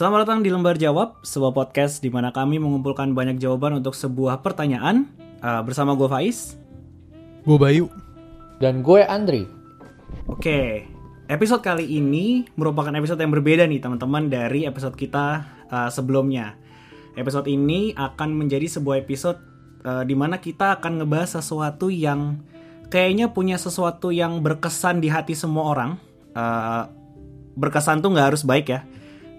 Selamat datang di Lembar Jawab, sebuah podcast di mana kami mengumpulkan banyak jawaban untuk sebuah pertanyaan uh, bersama gue Faiz. Gue Bayu. Dan gue Andri. Oke, episode kali ini merupakan episode yang berbeda nih teman-teman dari episode kita uh, sebelumnya. Episode ini akan menjadi sebuah episode uh, di mana kita akan ngebahas sesuatu yang kayaknya punya sesuatu yang berkesan di hati semua orang. Uh, berkesan tuh nggak harus baik ya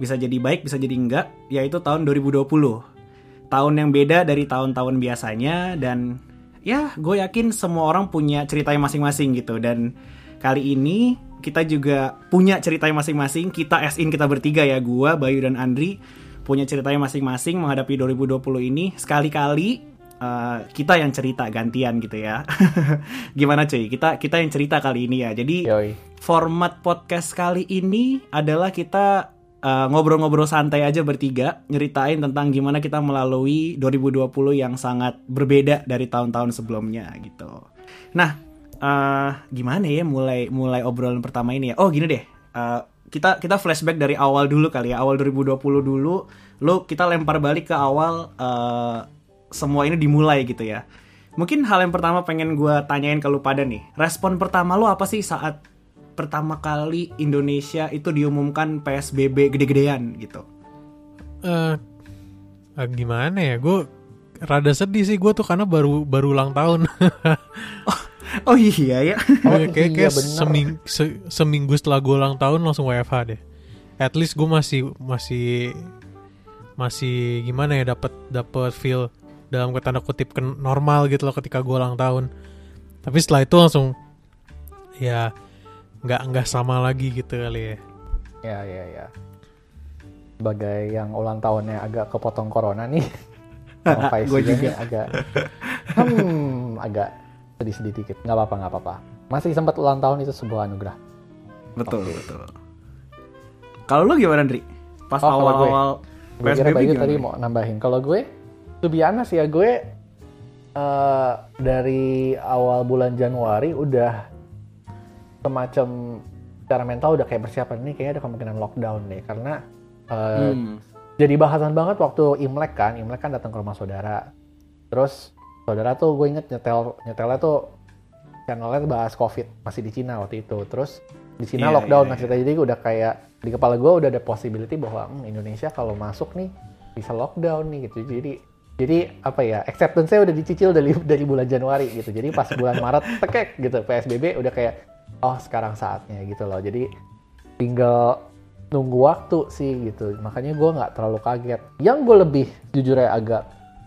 bisa jadi baik bisa jadi enggak yaitu tahun 2020 tahun yang beda dari tahun-tahun biasanya dan ya gue yakin semua orang punya ceritanya masing-masing gitu. Dan kali ini kita juga punya ceritanya masing-masing. Kita as in kita bertiga ya gue Bayu dan Andri punya ceritanya masing-masing menghadapi 2020 ini. Sekali-kali uh, kita yang cerita gantian gitu ya. Gimana cuy? Kita kita yang cerita kali ini ya. Jadi Yoi. format podcast kali ini adalah kita uh, ngobrol-ngobrol santai aja bertiga nyeritain tentang gimana kita melalui 2020 yang sangat berbeda dari tahun-tahun sebelumnya gitu. Nah, uh, gimana ya mulai mulai obrolan pertama ini ya? Oh gini deh, uh, kita kita flashback dari awal dulu kali ya, awal 2020 dulu. Lo kita lempar balik ke awal uh, semua ini dimulai gitu ya. Mungkin hal yang pertama pengen gue tanyain ke lu pada nih. Respon pertama lo apa sih saat pertama kali Indonesia itu diumumkan PSBB gede-gedean gitu? Uh, uh, gimana ya? Gue rada sedih sih gue tuh karena baru baru ulang tahun. oh, oh iya ya. Oh, kayak kayak iya, seming, se, seminggu setelah gue ulang tahun langsung WFH deh. At least gue masih masih masih gimana ya dapat dapat feel dalam tanda kutip normal gitu loh ketika gue ulang tahun. Tapi setelah itu langsung ya nggak nggak sama lagi gitu kali ya. Ya ya ya. Sebagai yang ulang tahunnya agak kepotong corona nih. Gue juga agak hmm agak sedih sedih dikit. Nggak apa apa nggak apa apa masih sempat ulang tahun itu sebuah anugerah. Betul okay. betul. Kalau lu gimana Andri pas oh, awal awal gue kira Bayu tadi mau nambahin. Kalau gue tuh sih ya gue uh, dari awal bulan Januari udah semacam secara mental udah kayak persiapan ini kayaknya ada kemungkinan lockdown deh karena uh, hmm. jadi bahasan banget waktu Imlek kan. Imlek kan datang ke rumah saudara. Terus saudara tuh gue inget nyetel nyetelnya tuh channelnya bahas covid masih di Cina waktu itu. Terus di Cina yeah, lockdown yeah, yeah. jadi udah kayak di kepala gue udah ada possibility bahwa hmm, Indonesia kalau masuk nih bisa lockdown nih gitu. Jadi jadi apa ya acceptance saya udah dicicil dari dari bulan Januari gitu. Jadi pas bulan Maret tekek gitu. PSBB udah kayak oh sekarang saatnya gitu loh. Jadi tinggal nunggu waktu sih gitu. Makanya gue nggak terlalu kaget. Yang gue lebih jujur ya agak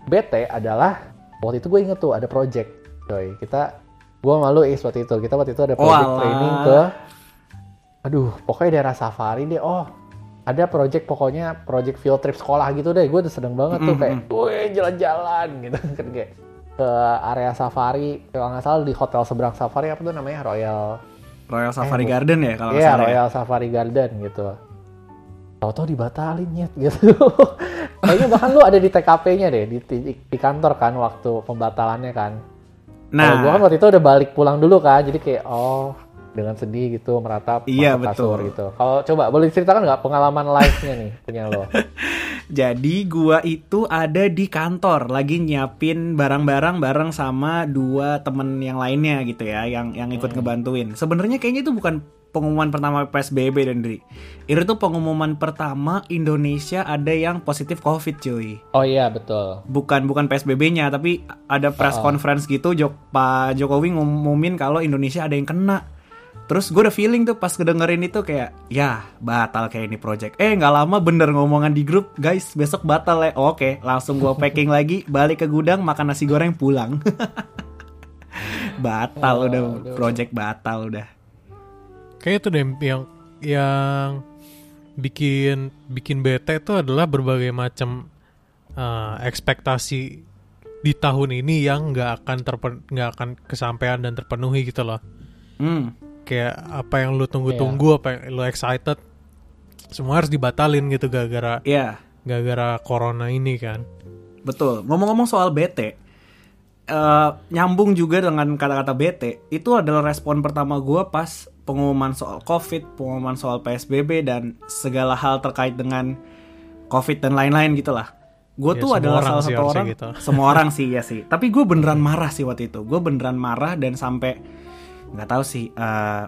bete adalah waktu itu gue inget tuh ada project coy. Kita gue malu is waktu itu. Kita waktu itu ada project oh, training ke aduh pokoknya daerah safari deh. Oh ada project pokoknya project field trip sekolah gitu deh. Gue udah sedang banget tuh kayak gue jalan-jalan gitu kan kayak ke area safari kalau nggak salah di hotel seberang safari apa tuh namanya Royal Royal Safari eh, Garden ya kalau Iya, Royal ya? Safari Garden gitu. Tahu-tahu dibatalin nyet gitu. Kayaknya bahkan lu ada di TKP-nya deh di, di, di kantor kan waktu pembatalannya kan. Nah, Kalo gua kan waktu itu udah balik pulang dulu kan, jadi kayak oh dengan sedih gitu meratap iya, kasur betul. gitu. Kalau coba boleh ceritakan nggak pengalaman live-nya nih punya lo? Jadi gua itu ada di kantor lagi nyiapin barang-barang bareng sama dua temen yang lainnya gitu ya, yang yang ikut hmm. ngebantuin. Sebenarnya kayaknya itu bukan pengumuman pertama PSBB dan Dri. Itu tuh pengumuman pertama Indonesia ada yang positif COVID cuy. Oh iya betul. Bukan bukan PSBB-nya tapi ada press oh. conference gitu Jok Pak Jokowi ngumumin kalau Indonesia ada yang kena. Terus gue udah feeling tuh pas kedengerin itu kayak ya batal kayak ini project. Eh nggak lama bener ngomongan di grup guys besok batal ya. Oh, Oke langsung gue packing lagi balik ke gudang makan nasi goreng pulang. batal oh, udah project batal udah. Kayak itu deh yang yang bikin bikin bete itu adalah berbagai macam uh, ekspektasi di tahun ini yang nggak akan terpen nggak akan kesampaian dan terpenuhi gitu loh. Hmm kayak apa yang lu tunggu-tunggu yeah. apa yang lu excited semua harus dibatalin gitu gara-gara yeah. gara-gara corona ini kan betul ngomong-ngomong soal bete uh, nyambung juga dengan kata-kata bete itu adalah respon pertama gue pas pengumuman soal covid pengumuman soal psbb dan segala hal terkait dengan covid dan lain-lain gitulah gue Ya, tuh adalah salah satu orang gitu. semua orang sih ya sih tapi gue beneran marah sih waktu itu gue beneran marah dan sampai nggak tahu sih eh,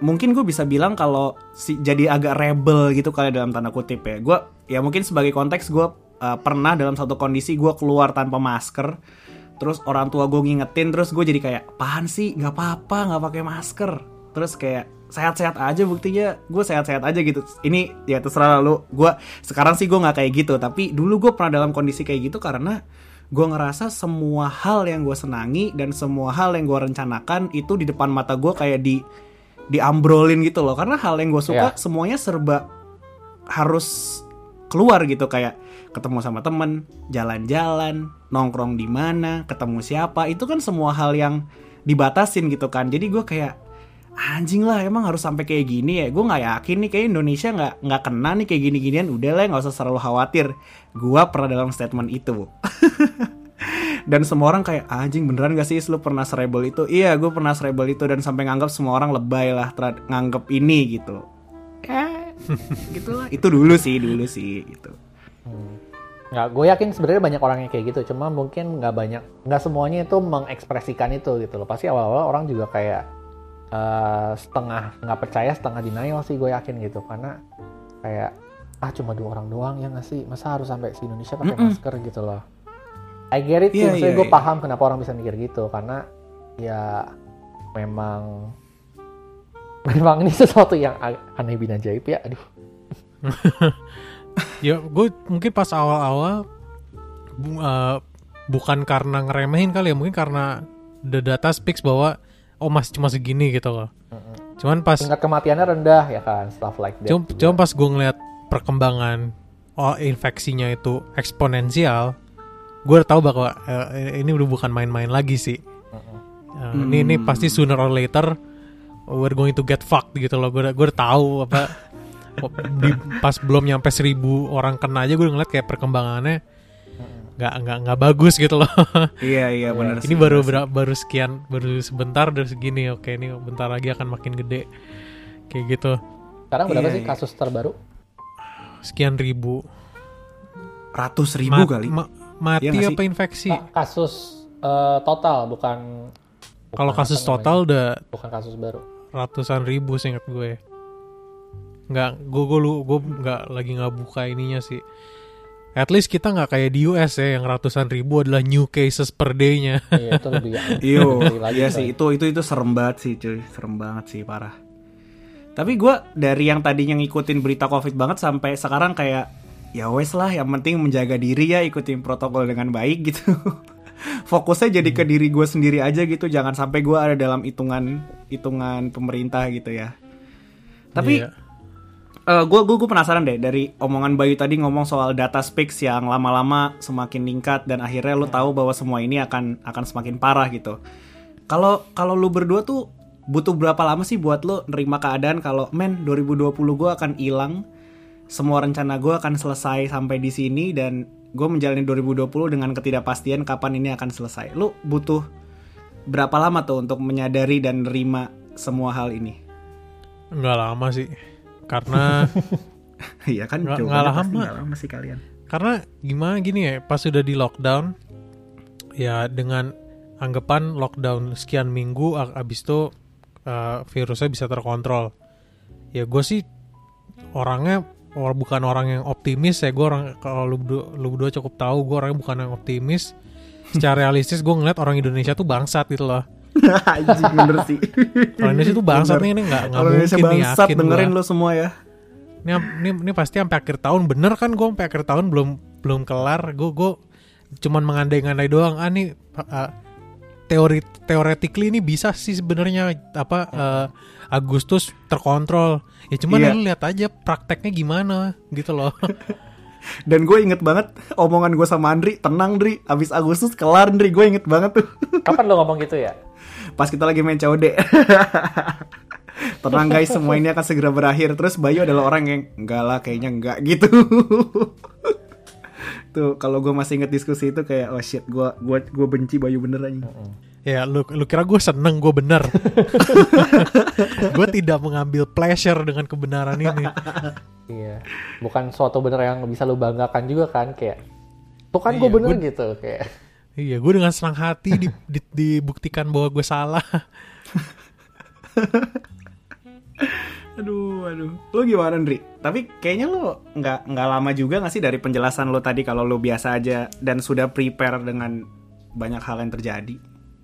mungkin gue bisa bilang kalau si jadi agak rebel gitu kali dalam tanda kutip ya. Gue ya mungkin sebagai konteks gue eh, pernah dalam satu kondisi gue keluar tanpa masker terus orang tua gue ngingetin terus gue jadi kayak apaan sih? Nggak apa-apa nggak pakai masker. Terus kayak sehat-sehat aja buktinya gue sehat-sehat aja gitu. Ini ya terserah lu. Gue sekarang sih gue nggak kayak gitu tapi dulu gue pernah dalam kondisi kayak gitu karena gue ngerasa semua hal yang gue senangi dan semua hal yang gue rencanakan itu di depan mata gue kayak di diambrolin gitu loh karena hal yang gue suka Ya. semuanya serba harus keluar gitu kayak ketemu sama temen, jalan-jalan, nongkrong di mana, ketemu siapa, itu kan semua hal yang dibatasin gitu kan. Jadi gue kayak anjing lah emang harus sampai kayak gini ya. Gue nggak yakin nih kayak Indonesia nggak nggak kena nih kayak gini-ginian. Udah lah nggak usah selalu khawatir. Gue pernah dalam statement itu. dan semua orang kayak anjing beneran gak sih lu pernah serebel itu? Iya gue pernah serebel itu dan sampai nganggap semua orang lebay lah nganggap ini gitu. Eh, gitu lah. Itu dulu sih dulu sih gitu. Nggak, gue yakin sebenarnya banyak orang yang kayak gitu. Cuma mungkin nggak banyak, nggak semuanya itu mengekspresikan itu gitu loh. Pasti awal-awal orang juga kayak eh, setengah nggak percaya, setengah denial sih gue yakin gitu. Karena kayak ah cuma dua orang doang ya nggak sih? Masa harus sampai si Indonesia pakai Mm-mm. masker gitu loh. I get it sih, Iya, maksudnya iya, gue iya. paham kenapa orang bisa mikir gitu. Karena ya memang memang ini sesuatu yang aneh bin ajaib ya. Aduh. ya gue mungkin pas awal-awal bu- eh, bukan karena ngeremehin kali ya mungkin karena the data speaks bahwa oh masih cuma segini gitu loh. Cuman pas Tingkat kematiannya rendah ya kan, stuff like that. cuma, juga. cuma pas gue ngeliat perkembangan oh infeksinya itu eksponensial gue udah tahu bahwa eh, ini udah bukan main-main lagi sih. Eh, ini ini pasti sooner or later we're going to get fucked gitu loh. Gue udah gue udah tahu apa di, pas belum nyampe seribu orang kena aja gue ngeliat kayak perkembangannya nggak nggak nggak bagus gitu loh. Iya iya benar ini baru baru sekian baru sebentar dari segini. Oke ini bentar lagi akan makin gede. Kayak gitu. Sekarang berapa Iya, sih iya. kasus terbaru? sekian ribu. Ratus ribu Ma- kali. ma- mati Iya nggak apa infeksi? Ka- kasus eh, total bukan kalau kasus namanya, total udah bukan kasus baru. ratusan ribu seingat gue. Nggak gue gue lu gue nggak lagi nggak buka ininya sih at least kita nggak kayak di US ya yang ratusan ribu adalah new cases per day-nya Iya, itu lebih Iyo, lagi, iya coy. sih itu itu itu serem banget sih cuy, serem banget sih parah. Tapi gue dari yang tadinya ngikutin berita covid banget sampai sekarang kayak ya wes lah, yang penting menjaga diri ya, ikutin protokol dengan baik gitu. Fokusnya jadi ke diri gue sendiri aja gitu, jangan sampai gue ada dalam hitungan hitungan pemerintah gitu ya. Tapi Iya. Gue gue gue penasaran deh dari omongan Bayu tadi ngomong soal data speaks yang lama-lama semakin meningkat dan akhirnya lu tahu bahwa semua ini akan akan semakin parah gitu. Kalau kalau lu berdua tuh butuh berapa lama sih buat lu nerima keadaan kalau men 2020 gue akan hilang semua rencana gue akan selesai sampai di sini dan gue menjalani 2020 dengan ketidakpastian kapan ini akan selesai. Lu butuh berapa lama tuh untuk menyadari dan nerima semua hal ini? nggak lama sih karena Iya kan Nggak- lama. lama sih kalian. karena gimana gini ya pas sudah di lockdown ya dengan anggapan lockdown sekian minggu abis itu uh, virusnya bisa terkontrol ya gue sih orangnya or, bukan orang yang optimis ya gue orang kalau lu berdua, lu berdua cukup tahu gue orangnya bukan yang optimis secara realistis gue ngeliat orang Indonesia tuh bangsat gitu loh Anjing bener sih. orang Indonesia tuh bangsat nih ini nggak nggak Kalau Indonesia mungkin nih bangsat yakin dengerin gua. lo semua ya. ini, ini, ini pasti sampai akhir tahun bener kan gue sampai akhir tahun belum belum kelar gue gue cuman mengandai-ngandai doang ah nih uh, teori teoretically ini bisa sih sebenarnya apa uh, Agustus terkontrol ya cuman lu lihat aja prakteknya gimana gitu loh Dan gue inget banget omongan gue sama Andri, tenang Andri, abis Agustus kelar Andri, gue inget banget tuh. Kapan lo ngomong gitu ya? Pas kita lagi main COD. tenang guys, semua ini akan segera berakhir. Terus Bayu adalah orang yang enggak lah, kayaknya enggak gitu. tuh kalau gue masih inget diskusi itu kayak oh shit, gue gua gue benci Bayu bener aja. ya lu lu kira gue seneng gue bener gue tidak mengambil pleasure dengan kebenaran ini. Iya, bukan suatu bener yang bisa lu banggakan juga kan kayak tuh kan gue Iya, bener gua- gitu kayak Iya, gue dengan senang hati di- di- dibuktikan bahwa gue salah. Aduh, aduh. Lu gimana, Ndri? Tapi kayaknya lu nggak nggak lama juga nggak sih dari penjelasan lu tadi kalau lu biasa aja dan sudah prepare dengan banyak hal yang terjadi.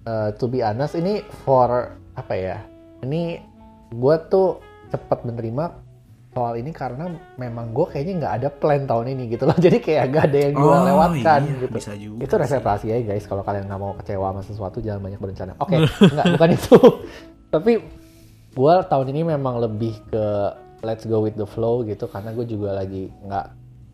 uh, to be honest ini for apa ya ini gue tuh cepat menerima soal ini karena memang gue kayaknya nggak ada plan tahun ini gitu loh. Jadi kayak gak ada yang gue Oh, lewatkan iya, gitu. bisa juga itu resep rahasia ya guys. Kalau kalian nggak mau kecewa sama sesuatu jangan banyak berencana. Oke nggak bukan itu. Tapi gue tahun ini memang lebih ke let's go with the flow gitu karena gue juga lagi nggak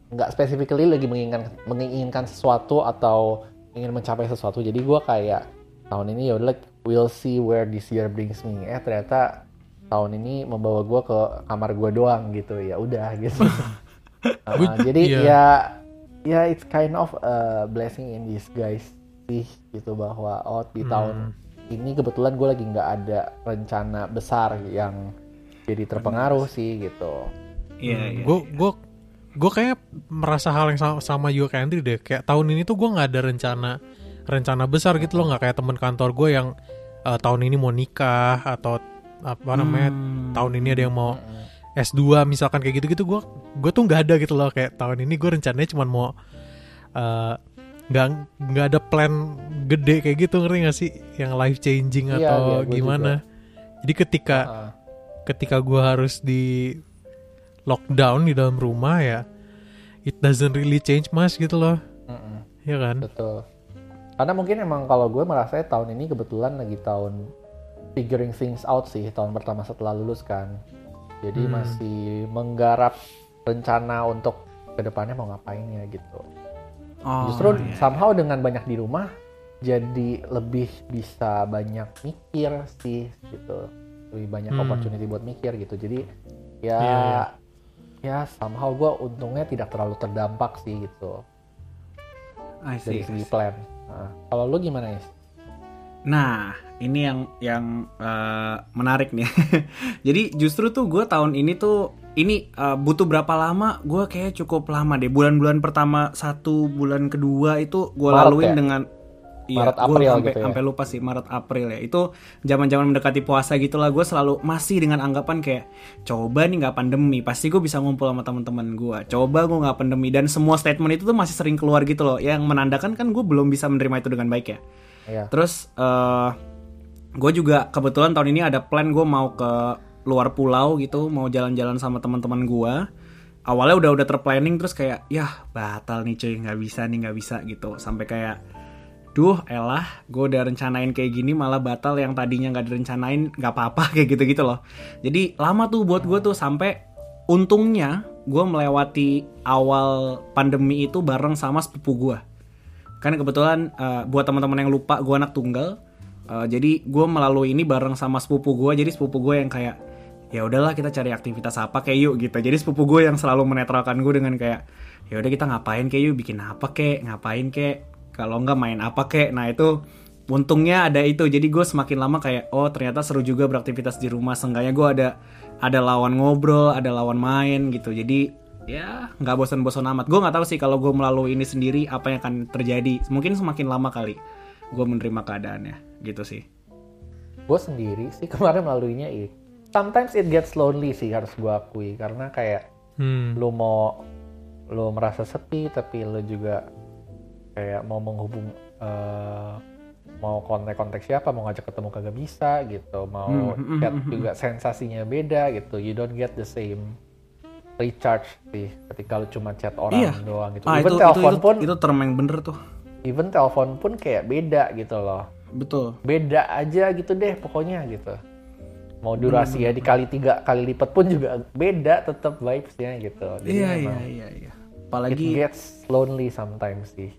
nggak specifically lagi menginginkan menginginkan sesuatu atau ingin mencapai sesuatu. Jadi gue kayak tahun ini ya udah like, we'll see where this year brings me. Eh ternyata tahun ini membawa gue ke kamar gue doang gitu ya udah gitu Uh, jadi iya. ya ya it's kind of a blessing in disguise sih gitu bahwa oh di Hmm. tahun ini kebetulan gue lagi nggak ada rencana besar yang jadi terpengaruh sih gitu Iya. Gue gue gue kayak merasa hal yang sama, sama juga kayak Andri deh. Kayak tahun ini tuh gue nggak ada rencana rencana besar gitu loh. Nggak kayak temen kantor gue yang eh, tahun ini mau nikah atau apa namanya Hmm. tahun ini ada yang mau S2 misalkan kayak gitu-gitu gue gue tuh nggak ada gitu loh. Kayak tahun ini gue rencananya cuma mau eh, nggak nggak ada plan gede kayak gitu ngerti gak sih? Yang life changing Iya, atau iya, gimana. jadi ketika Ah, ketika gue harus di lockdown di dalam rumah ya it doesn't really change much gitu loh. Mm-mm. ya kan? Betul. Karena mungkin emang kalau gue merasa tahun ini kebetulan lagi tahun figuring things out sih tahun pertama setelah lulus kan. Jadi Hmm. masih menggarap rencana untuk ke depannya mau ngapainnya gitu. Oh, Justru iya. somehow dengan banyak di rumah jadi lebih bisa banyak mikir sih gitu. Lebih banyak Hmm. opportunity buat mikir gitu. Jadi ya Iya, iya. ya somehow gue untungnya tidak terlalu terdampak sih gitu I see, dari I segi see. plan. Nah, kalau lu gimana ya? Nah, ini yang yang eh, menarik nih. Jadi justru tuh gue tahun ini tuh ini eh, butuh berapa lama? Gue kayak cukup lama deh. Bulan-bulan pertama satu, bulan kedua itu gue laluin ya? dengan Iya, Maret, gua April sampai gitu ya? sampai lupa sih Maret April ya. Itu zaman-zaman mendekati puasa gitulah gue selalu masih dengan anggapan kayak coba nih nggak pandemi, pasti gue bisa ngumpul sama teman-teman gue. Coba gue nggak pandemi dan semua statement itu tuh masih sering keluar gitu loh, yang menandakan kan gue belum bisa menerima itu dengan baik ya. Iya. Terus eh gue juga kebetulan tahun ini ada plan gue mau ke luar pulau gitu, mau jalan-jalan sama teman-teman gue. Awalnya udah udah terplanning terus kayak ya batal nih cuy nggak bisa nih nggak bisa gitu sampai kayak duh elah gue udah rencanain kayak gini malah batal yang tadinya nggak direncanain nggak apa-apa kayak gitu gitu loh jadi lama tuh buat gue tuh sampai untungnya gue melewati awal pandemi itu bareng sama sepupu gue kan kebetulan eh, buat teman-teman yang lupa gue anak tunggal. Eh, jadi gue melalui ini bareng sama sepupu gue jadi sepupu gue yang kayak ya udahlah kita cari aktivitas apa kayak yuk gitu. Jadi sepupu gue yang selalu menetralkan gue dengan kayak ya udah kita ngapain kayak yuk bikin apa kek ngapain kek kalau nggak main apa kek. Nah itu untungnya ada itu. Jadi gue semakin lama kayak oh ternyata seru juga beraktivitas di rumah. Seenggaknya gue ada ada lawan ngobrol ada lawan main gitu. Jadi ya. Nggak bosan-bosan amat. Gue nggak tahu sih kalau gue melalui ini sendiri apa yang akan terjadi. Mungkin semakin lama kali gue menerima keadaannya. Gitu sih. Gue sendiri sih kemarin melaluinya ini. Sometimes it gets lonely sih harus gue akui. Karena kayak hmm. lu mau lu merasa sepi tapi lu juga kayak mau menghubung eh, mau kontak-kontak siapa mau ngajak ketemu kagak bisa gitu. Mau Hmm, hmm, chat hmm, hmm. juga sensasinya beda gitu. You don't get the same recharge sih ketika lu cuma chat orang Iya. doang gitu. Ah even itu telepon itu, pun itu term yang bener tuh. even telepon pun kayak beda gitu loh. Betul. Beda aja gitu deh pokoknya gitu. Mau Hmm. durasi ya dikali tiga kali lipat pun juga beda tetap vibesnya gitu. Jadi iya iya iya iya. It apalagi gets lonely sometimes sih.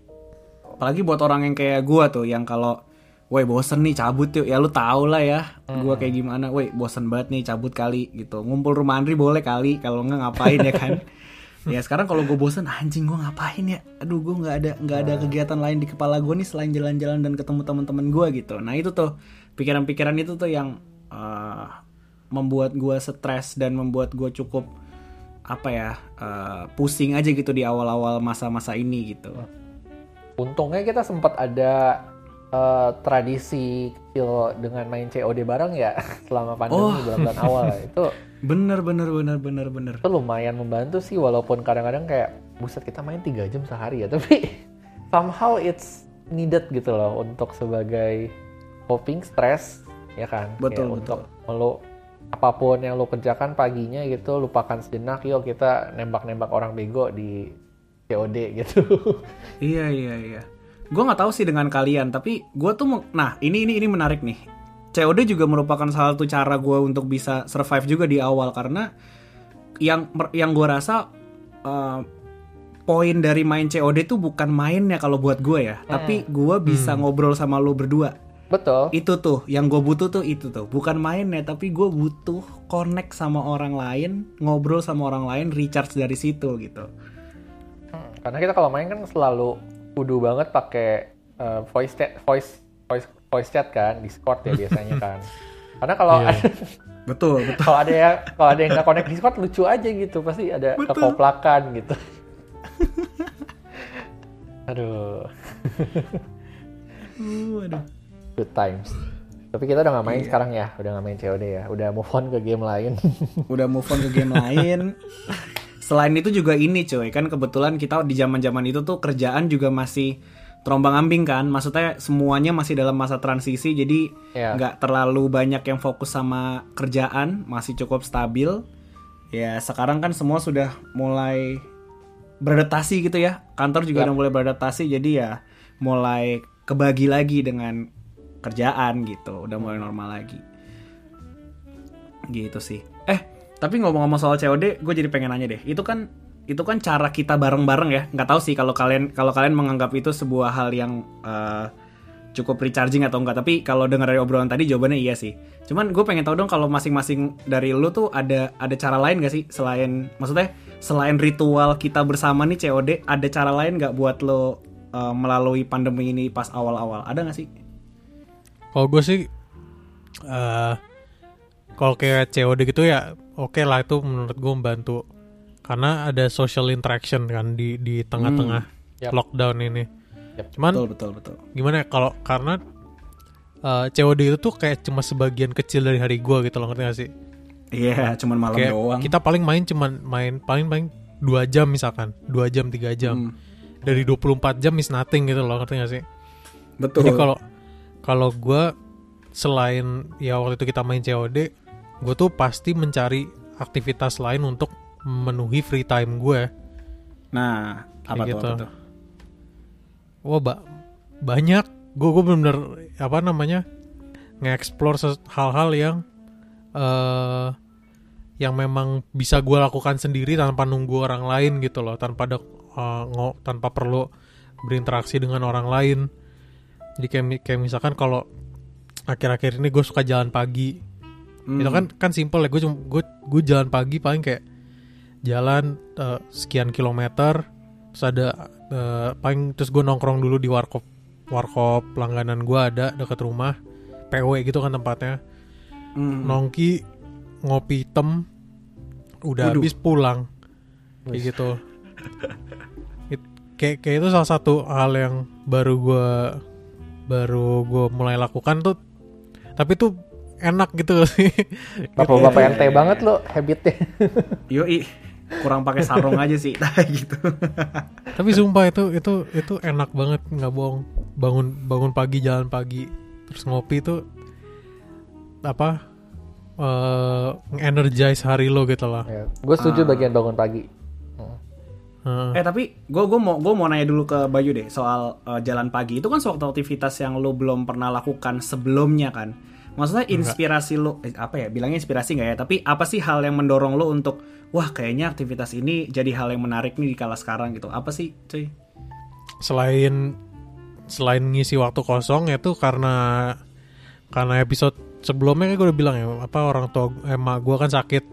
Apalagi buat orang yang kayak gua tuh yang kalau Woi bosen nih cabut yuk. Ya lu tau lah ya gua kayak gimana. Woi bosen banget nih cabut kali gitu. Ngumpul rumah Andri boleh kali kalau nggak ngapain ya kan. Ya sekarang kalau gue bosen anjing gue ngapain ya? Aduh gue nggak ada nggak ada kegiatan lain di kepala gue nih selain jalan-jalan dan ketemu teman-teman gue gitu. Nah itu tuh pikiran-pikiran itu tuh yang eh, membuat gue stres dan membuat gue cukup apa ya uh, pusing aja gitu di awal-awal masa-masa ini gitu. Untungnya kita sempat ada uh, tradisi kecil dengan main COD bareng ya selama pandemi oh. bulan-bulan awal itu. Bener bener bener bener bener. Itu lumayan membantu sih walaupun kadang-kadang kayak buset kita main tiga jam sehari ya tapi somehow it's needed gitu loh untuk sebagai coping stress ya kan betul ya, betul untuk lo apa pun yang lo kerjakan paginya gitu lupakan sejenak yuk kita nembak-nembak orang bego di COD gitu iya iya iya gue nggak tahu sih dengan kalian tapi gue tuh nah ini ini ini menarik nih COD juga merupakan salah satu cara gue untuk bisa survive juga di awal karena yang yang gue rasa uh, poin dari main COD tuh bukan mainnya kalau buat gue ya, hmm. tapi gue bisa hmm. ngobrol sama lo berdua. Betul. Itu tuh yang gue butuh tuh itu tuh, bukan mainnya tapi gue butuh connect sama orang lain, ngobrol sama orang lain, recharge dari situ gitu. Hmm, karena kita kalau main kan selalu kudu banget pakai uh, voice chat, voice voice voice chat kan, Discord ya biasanya kan. Karena kalau yeah. betul, betul. kalau ada yang kalau ada yang nggak connect Discord lucu aja gitu, pasti ada betul. kekoplakan gitu. aduh. uh, aduh. Good times. Tapi kita udah gak main iya. sekarang ya, udah gak main COD ya, udah move on ke game lain. udah move on ke game lain. Selain itu juga ini cuy, kan kebetulan kita di zaman-zaman itu tuh kerjaan juga masih terombang ambing kan, maksudnya semuanya masih dalam masa transisi, jadi iya. nggak yeah. terlalu banyak yang fokus sama kerjaan, masih cukup stabil. Ya sekarang kan semua sudah mulai beradaptasi gitu ya kantor juga yep. udah mulai beradaptasi jadi ya mulai kebagi lagi dengan kerjaan gitu udah mulai normal lagi gitu sih eh tapi ngomong-ngomong soal COD gue jadi pengen nanya deh. Itu kan itu kan cara kita bareng-bareng ya? Nggak tahu sih kalau kalian kalau kalian menganggap itu sebuah hal yang uh, cukup recharging atau enggak tapi kalau dengar dari obrolan tadi jawabannya iya sih. Cuman gue pengen tahu dong kalau masing-masing dari lu tuh ada ada cara lain gak sih? Selain maksudnya selain ritual kita bersama nih COD ada cara lain nggak buat lo uh, melalui pandemi ini pas awal-awal? Ada nggak sih? Kalau gue sih uh, kalau kayak COD gitu ya oke okay lah itu menurut gue membantu karena ada social interaction kan di di tengah-tengah hmm. yep. lockdown ini Yep. Cuman betul betul betul. Gimana ya kalau karena uh, eh, COD itu tuh kayak cuma sebagian kecil dari hari gue gitu loh ngerti gak sih? Iya, yeah, cuman malam kayak doang. Kita paling main cuman main paling paling dua jam misalkan, dua jam tiga jam. Hmm. Dari 24 jam is nothing gitu loh, ngerti gak sih? Betul. Jadi kalau kalau gue selain ya waktu itu kita main COD, gue tuh pasti mencari aktivitas lain untuk memenuhi free time gue. Nah, apa gitu. tuh? wah ba banyak gue gue bener-bener apa namanya nge-explore hal-hal yang uh, yang memang bisa gue lakukan sendiri tanpa nunggu orang lain gitu loh tanpa ada uh, ngo, tanpa perlu berinteraksi dengan orang lain jadi kayak kayak misalkan kalau akhir-akhir ini gue suka jalan pagi hmm. itu kan kan simple ya gue gue gue jalan pagi paling kayak jalan uh, sekian kilometer terus ada uh, paling terus gue nongkrong dulu di warkop warkop langganan gue ada dekat rumah PW gitu kan tempatnya mm. nongki ngopi tem udah Waduh. habis pulang kayak gitu It, kayak kayak itu salah satu hal yang baru gue baru gue mulai lakukan tuh tapi tuh enak gitu sih. Bapak-bapak ente banget lo habitnya. Yoi kurang pakai sarung aja sih gitu. Tapi sumpah itu itu itu enak banget nggak bohong. Bangun bangun pagi jalan pagi terus ngopi itu apa uh, energize hari lo gitu lah. Ya, gue setuju uh. bagian bangun pagi. Uh. eh tapi gue gue mau gue mau nanya dulu ke Bayu deh soal uh, jalan pagi. Itu kan suatu aktivitas yang lo belum pernah lakukan sebelumnya kan maksudnya inspirasi lo eh, apa ya bilangnya inspirasi nggak ya? Tapi apa sih hal yang mendorong lo untuk wah kayaknya aktivitas ini jadi hal yang menarik nih di kala sekarang gitu. Apa sih cuy? Selain selain ngisi waktu kosong itu karena karena episode sebelumnya kan gue udah bilang ya apa orang tua emak gue kan sakit.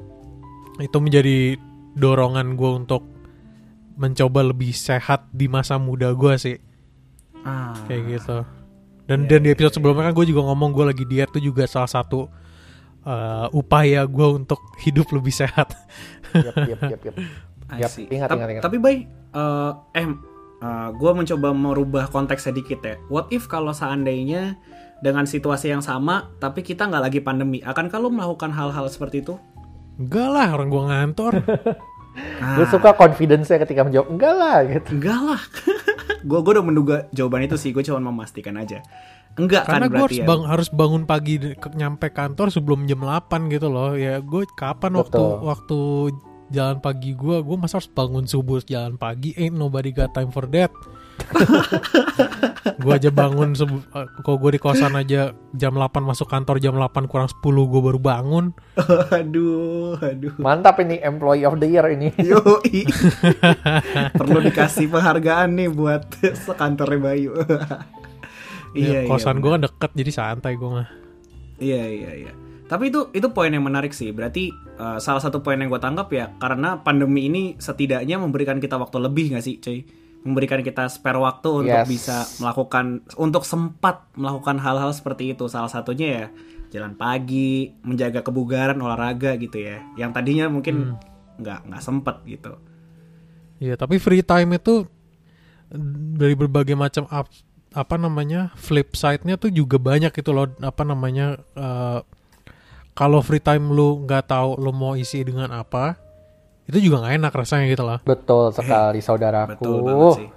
Itu menjadi dorongan gue untuk mencoba lebih sehat di masa muda gue sih. Ah. kayak gitu dan yeah, dan di episode sebelumnya kan gue juga ngomong gue lagi diet tuh juga salah satu uh, upaya gue untuk hidup lebih sehat. Yap, yap. I Yap, see. ingat, Ta- ingat, ingat. Tapi baik, eh eh, gue mencoba merubah konteks sedikit ya. What if kalau seandainya dengan situasi yang sama, tapi kita nggak lagi pandemi, akankah lo melakukan hal-hal seperti itu? Enggak lah orang gue ngantor. Ah, Gue suka confidence-nya ketika menjawab enggak lah gitu. Enggak lah. gue gue udah menduga jawaban itu sih. Gue cuma memastikan aja. Enggak Karena kan gue harus, berarti ya. bang, harus bangun pagi ke- nyampe kantor sebelum jam 8 gitu loh. Ya gue kapan waktu Betul. waktu jalan pagi gue, gue masa harus bangun subuh jalan pagi. Ain't nobody got time for that. gue aja bangun kalau gue di kosan aja jam 8 masuk kantor jam 8 kurang 10 gue baru bangun. aduh, aduh. Mantap ini employee of the year ini. Yoi. Perlu dikasih penghargaan nih buat sekantornya Bayu. Ya, iya, kosan iya, gue kan deket jadi santai gue mah. Iya iya iya. Tapi itu itu poin yang menarik sih. Berarti uh, salah satu poin yang gue tangkap ya karena pandemi ini setidaknya memberikan kita waktu lebih nggak sih, cuy? Memberikan kita spare waktu untuk Yes. bisa melakukan untuk sempat melakukan hal-hal seperti itu. Salah satunya ya jalan pagi, menjaga kebugaran, olahraga gitu ya. Yang tadinya mungkin nggak nggak sempet gitu. Iya, tapi free time itu dari berbagai macam up, apa namanya flip side-nya tuh juga banyak itu loh apa namanya eh, kalau free time lu nggak tahu lu mau isi dengan apa itu juga nggak enak rasanya gitu loh Betul sekali saudaraku. Betul banget sih.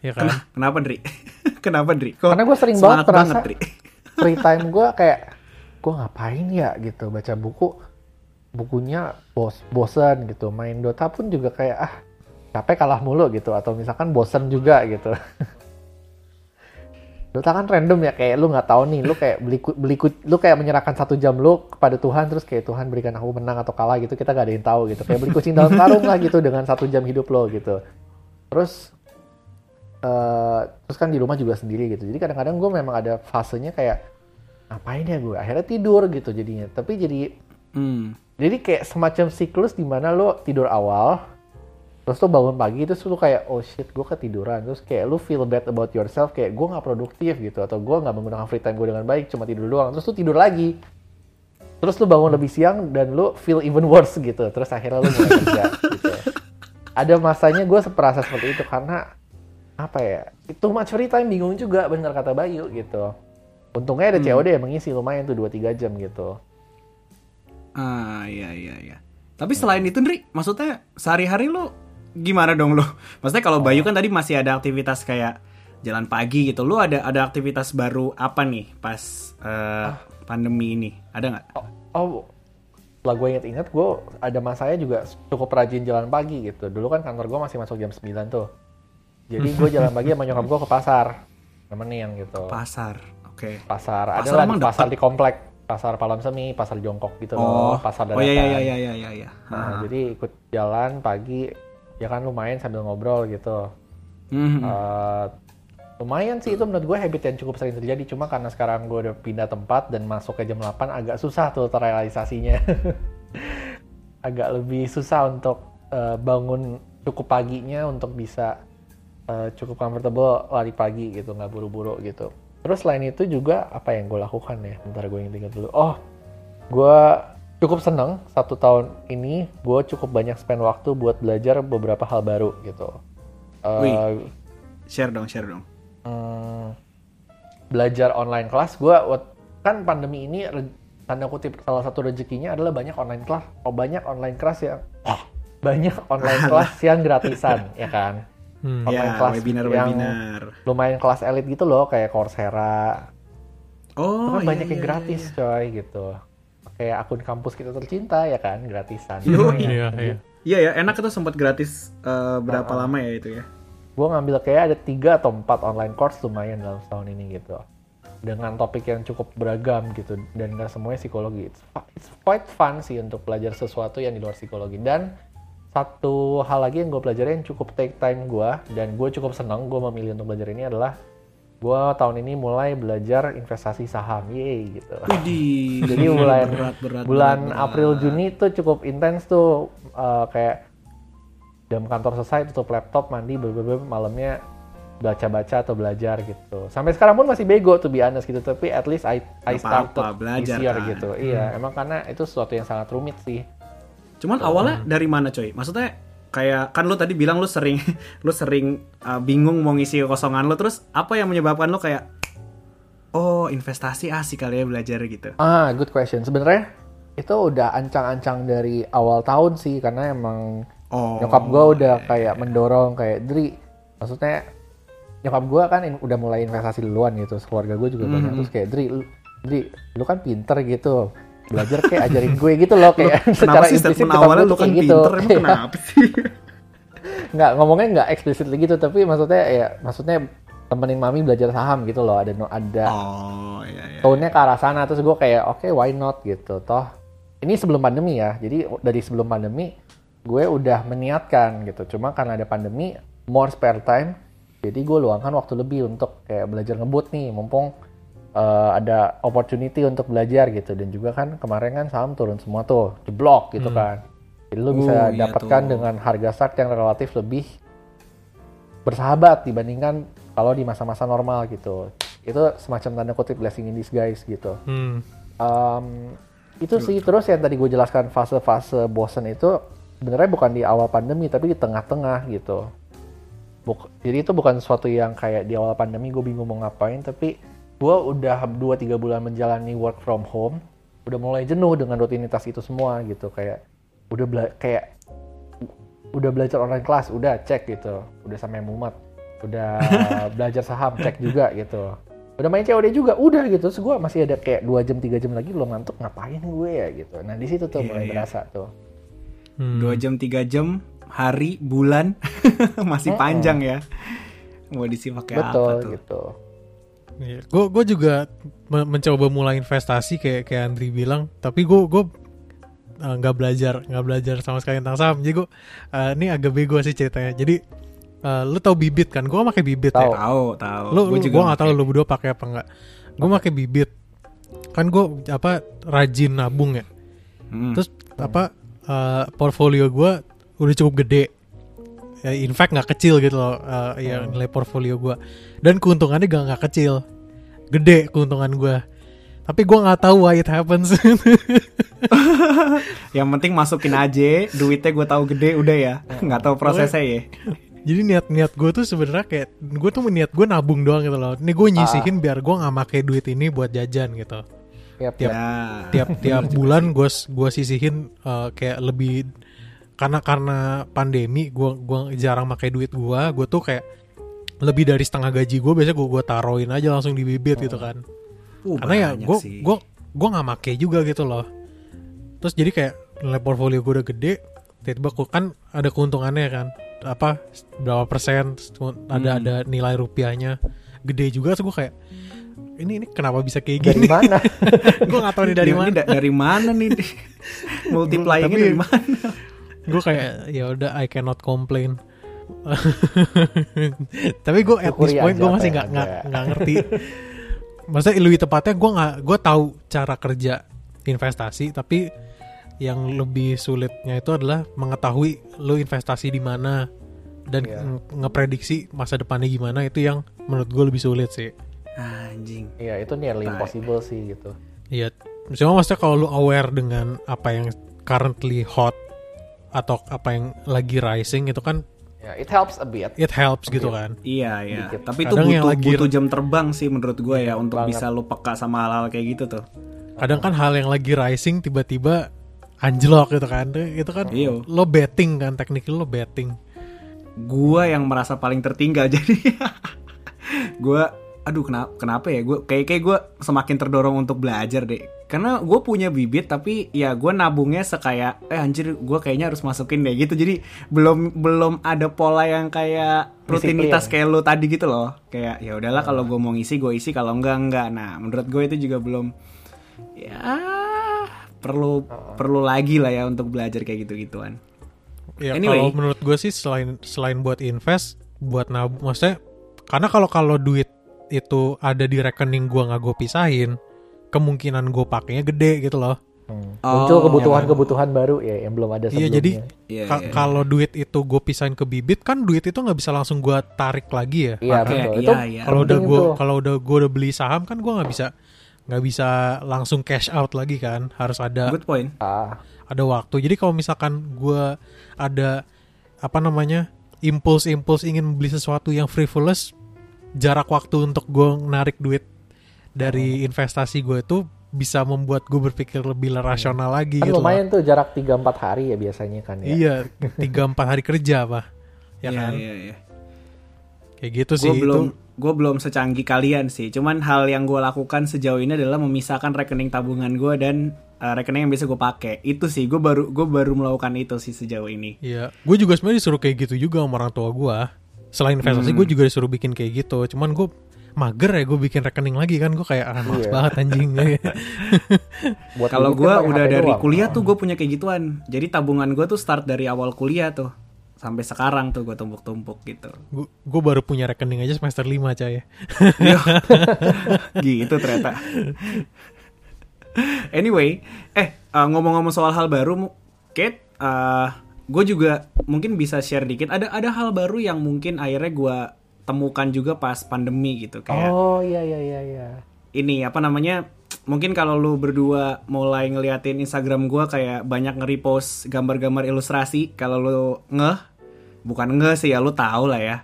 ya kan Kena- Kenapa, Dri? Kenapa, Dri? Kok Karena gue sering banget merasa Dri? free time gue kayak gue ngapain ya gitu baca buku bukunya bos bosan gitu main Dota pun juga kayak ah capek kalah mulu gitu atau misalkan bosan juga gitu Dota kan random ya kayak lu nggak tahu nih lu kayak beli beli lu kayak menyerahkan satu jam lu kepada Tuhan terus kayak Tuhan berikan aku menang atau kalah gitu kita gak ada yang tahu gitu. Kayak beli kucing dalam karung lah gitu dengan satu jam hidup lo gitu. Terus eh terus kan di rumah juga sendiri gitu. Jadi kadang-kadang gue memang ada fasenya kayak ngapain ya gue akhirnya tidur gitu jadinya. Tapi jadi Hmm. jadi kayak semacam siklus di mana lo tidur awal terus tuh bangun pagi terus lu kayak oh shit gue ketiduran. Terus kayak lu feel bad about yourself kayak gue nggak produktif gitu atau gue nggak menggunakan free time gue dengan baik cuma tidur doang. Terus lu tidur lagi. Terus lu bangun lebih siang dan lu feel even worse gitu. Terus akhirnya lu mulai kerja gitu. Ada masanya gue seperasa seperti itu karena apa ya itu much free time bingung juga bener kata Bayu gitu. Untungnya ada COD yang mengisi lumayan tuh 2-3 jam gitu. Ah iya iya iya. Tapi selain itu Ndri, maksudnya sehari-hari lo gimana dong lo? Maksudnya kalau Bayu kan tadi masih ada aktivitas kayak jalan pagi gitu. Lo ada ada aktivitas baru apa nih pas eh, pandemi ini? Ada nggak? Oh, oh setelah gue inget-inget, gue ada masanya juga cukup rajin jalan pagi gitu. Dulu kan kantor gue masih masuk jam 9 tuh. Jadi gue jalan pagi sama nyokap gue ke pasar. Nemenin gitu. Pasar. Oke. Pasar. Ada Pasar lah di pasar di komplek. Pasar Palam Semi, pasar Jongkok gitu Oh, loh. Pasar oh dadakan. iya iya iya iya iya iya. Nah, Ah. jadi ikut jalan pagi, ya kan lumayan sambil ngobrol gitu. Mhm. Eh, lumayan sih itu menurut gue habit yang cukup sering terjadi. Cuma karena sekarang gue udah pindah tempat dan masuk ke jam 8 agak susah tuh terrealisasinya. Agak lebih susah untuk eh, bangun cukup paginya untuk bisa eh, cukup comfortable lari pagi gitu nggak buru-buru gitu. Terus selain itu juga apa yang gue lakukan ya? Bentar gue ingat dulu. Oh gue cukup seneng satu tahun ini gue cukup banyak spend waktu buat belajar beberapa hal baru gitu Eh, Wih. Share dong, share dong. hmm, belajar online kelas gue kan pandemi ini tanda kutip salah satu rezekinya adalah banyak online kelas oh banyak online kelas yang banyak online kelas yang gratisan ya kan Hmm. Online Ya, kelas webinar-webinar. lumayan kelas elit gitu loh kayak Coursera itu Oh, kan iya, banyak yang iya, gratis coy gitu kayak akun kampus kita tercinta ya kan gratisan Yoi. Iya, iya. Iya ya, enak itu sempat gratis eh, berapa Ah, lama ya itu ya? gue ngambil kayak ada tiga atau empat online course lumayan dalam setahun ini gitu dengan topik yang cukup beragam gitu dan nggak semuanya psikologi it's, it's quite fun sih untuk belajar sesuatu yang di luar psikologi dan satu hal lagi yang gue pelajari yang cukup take time gue dan gue cukup senang gue memilih untuk belajar ini adalah gue tahun ini mulai belajar investasi saham yeay gitu Widih. jadi bulan berat, berat, bulan berat, berat. April Juni tuh cukup intens tuh eh, kayak jam kantor selesai tutup laptop mandi beberapa malamnya baca-baca atau belajar gitu. Sampai sekarang pun masih bego tuh be honest gitu, tapi at least I I Gak started apa-apa, belajar year kan. gitu. Iya, emang karena itu sesuatu yang sangat rumit sih. Cuman awalnya dari mana coy? Maksudnya kayak kan lu tadi bilang lu sering lu sering uh, bingung mau ngisi kekosongan lu terus apa yang menyebabkan lu kayak oh investasi asik kali ya belajar gitu. Ah, good question. Sebenarnya itu udah ancang-ancang dari awal tahun sih karena emang Oh. nyokap gue udah kayak mendorong kayak Dri maksudnya nyokap gue kan in- udah mulai investasi duluan gitu keluarga gue juga banyak terus kayak Dri lu, Dri lu kan pinter gitu belajar kayak ajarin gue gitu loh kayak Kenapa sih statement awalnya lu tuh kan gitu. pinter emang kenapa sih? nggak ngomongnya nggak eksplisit gitu tapi maksudnya ya maksudnya temenin mami belajar saham gitu loh ada no- ada Oh iya iya. tone-nya ke arah sana terus gue kayak oke why not gitu toh ini sebelum pandemi ya jadi dari sebelum pandemi gue udah meniatkan gitu cuma karena ada pandemi more spare time jadi gue luangkan waktu lebih untuk kayak belajar ngebut nih mumpung eh, ada opportunity untuk belajar gitu dan juga kan kemarin kan saham turun semua tuh jeblok gitu kan jadi lu bisa Uh, iya dapatkan tuh. dengan harga start yang relatif lebih bersahabat dibandingkan kalau di masa-masa normal gitu. Itu semacam tanda kutip blessing in disguise gitu. Hmm. Um, itu sih terus yang tadi gue jelaskan fase-fase bosen itu sebenarnya bukan di awal pandemi tapi di tengah-tengah gitu. Buk- jadi itu bukan sesuatu yang kayak di awal pandemi gue bingung mau ngapain tapi gue udah 2-3 bulan menjalani work from home udah mulai jenuh dengan rutinitas itu semua gitu kayak udah bela- kayak udah belajar online kelas udah cek gitu udah sampai mumet udah belajar saham cek juga gitu udah main COD juga udah gitu terus gue masih ada kayak dua jam tiga jam lagi belum ngantuk ngapain gue ya gitu nah di situ tuh Iya, mulai iya. berasa tuh Hmm. Dua jam tiga jam hari bulan masih panjang ya. Mau disimak kayak betul apa tuh? gitu Iya, gue gue juga me- mencoba mulai investasi kayak kayak Andri bilang, tapi gue gue uh, nggak belajar nggak belajar sama sekali tentang saham. Jadi gue uh, ini agak bego sih ceritanya. Jadi uh, lu tahu bibit kan? Gue pakai bibit Tahu. ya. Tahu tahu. Lu, gue nggak tahu lu berdua pakai apa nggak? Gue pakai bibit. Kan gue apa rajin nabung ya. Hmm. Terus apa uh, portfolio gue udah cukup gede. Ya, in fact nggak kecil gitu loh uh, ya nilai portfolio gue dan keuntungannya gak nggak kecil. Gede keuntungan gue tapi gue nggak tahu why it happens. Yang penting masukin aja, duitnya gue tahu gede udah ya. Nggak tahu prosesnya ya. jadi niat-niat gue tuh sebenarnya kayak gue tuh niat gue nabung doang gitu loh. Ini gue nyisihin biar gue nggak pakai duit ini buat jajan gitu. Yap, Tiap-. Ya. tiap tiap bulan gue gua sisihin uh, kayak lebih karena karena pandemi gue gua jarang pakai duit gue gue tuh kayak lebih dari setengah gaji gue biasanya gue gua taruhin aja langsung di bibit gitu kan. Uh, karena ya gue gue gue nggak make juga gitu loh. Terus jadi kayak nilai portfolio gue udah gede tiba-tiba kan ada keuntungannya kan apa berapa persen ada Hmm. ada nilai rupiahnya. Gede juga terus gue kayak ini ini kenapa bisa kayak dari gini? mana? Gue nggak tahu nih dari mana. da- dari mana nih? Multiplyingnya Tapi- dari mana? Gue kayak ya udah I cannot complain. Tapi gue at this point gue masih nggak nggak ngerti. Maksudnya lebih tepatnya gue nggak gue tahu cara kerja investasi tapi yang lebih sulitnya itu adalah mengetahui lo investasi di mana dan Iya. nge- ngeprediksi masa depannya gimana itu yang menurut gue lebih sulit sih. Anjing. Iya itu nearly impossible sih gitu. Iya, cuma maksudnya kalau lu aware dengan apa yang currently hot atau apa yang lagi rising itu kan ya it helps a bit it helps gitu kan. Iya iya. Dikit. Tapi itu Kadang yang butuh lagi- butuh jam terbang sih menurut gue ya untuk banget. bisa lu peka sama hal-hal kayak gitu tuh. Kadang kan hal yang lagi rising tiba-tiba anjlok gitu kan. Itu kan Iya. lo betting kan tekniknya lo betting. Gua yang merasa paling tertinggal jadi gua aduh kenapa kenapa ya? Gue kayak kayak gue semakin terdorong untuk belajar deh. Karena gue punya bibit tapi ya gue nabungnya sekaya eh anjir gue kayaknya harus masukin deh gitu. Jadi belum belum ada pola yang kayak rutinitas kayak lo tadi gitu loh. Kayak ya udahlah kalau gue mau ngisi gue isi kalau enggak enggak. Nah menurut gue itu juga belum ya perlu perlu lagi lah ya untuk belajar kayak gitu gituan Ya Anyway. kalau menurut gue sih selain selain buat invest, buat nabung, maksudnya karena kalau kalau duit itu ada di rekening gua nggak gue pisahin, kemungkinan gue pakainya gede gitu loh. Hmm. Oh, Muncul kebutuhan-kebutuhan baru ya yang belum ada Iya sebelumnya. jadi Iya, ka- iya. kalau duit itu gue pisahin ke bibit kan duit itu nggak bisa langsung gue tarik lagi ya. Iya Pakai, betul. iya, Itu iya. Kalau udah gue kalau udah gue udah beli saham kan gue nggak bisa nggak bisa langsung cash out lagi kan. Harus ada Good point. ah, ada waktu. Jadi kalau misalkan gue ada apa namanya impuls-impuls ingin beli sesuatu yang frivolous, jarak waktu untuk gue narik duit dari investasi gue itu bisa membuat gue berpikir lebih rasional lagi kan gitu. lumayan tuh jarak 3-4 hari ya biasanya kan lah. ya. Iya, tiga empat hari kerja apa, ya Iya, kan? iya, iya. Kayak gitu sih Gue itu. belum gue belum secanggih kalian sih. Cuman hal yang gue lakukan sejauh ini adalah memisahkan rekening tabungan gue dan uh, rekening yang bisa gue pakai. Itu sih gue baru gue baru melakukan itu sih sejauh ini. Iya, gue juga sebenarnya disuruh kayak gitu juga sama orang tua gue. Selain investasi, gue juga disuruh bikin kayak gitu. Cuman gue mager ya gue bikin rekening lagi kan gue kayak ah males Iya. banget anjing Buat Kalau gue udah HP dari doang. kuliah tuh gue punya kayak gituan. Jadi tabungan gue tuh start dari awal kuliah tuh sampai sekarang tuh gue tumpuk-tumpuk gitu. gue baru punya rekening aja semester 5 cah Yo. gitu ternyata. Anyway, eh uh, ngomong-ngomong soal hal baru, Kate, gue juga mungkin bisa share dikit. Ada ada hal baru yang mungkin akhirnya gue temukan juga pas pandemi gitu kayak Oh iya iya iya iya. ini apa namanya mungkin kalau lu berdua mulai ngeliatin Instagram gua kayak banyak nge-repost gambar-gambar ilustrasi kalau lu ngeh bukan ngeh sih ya lu tahu lah ya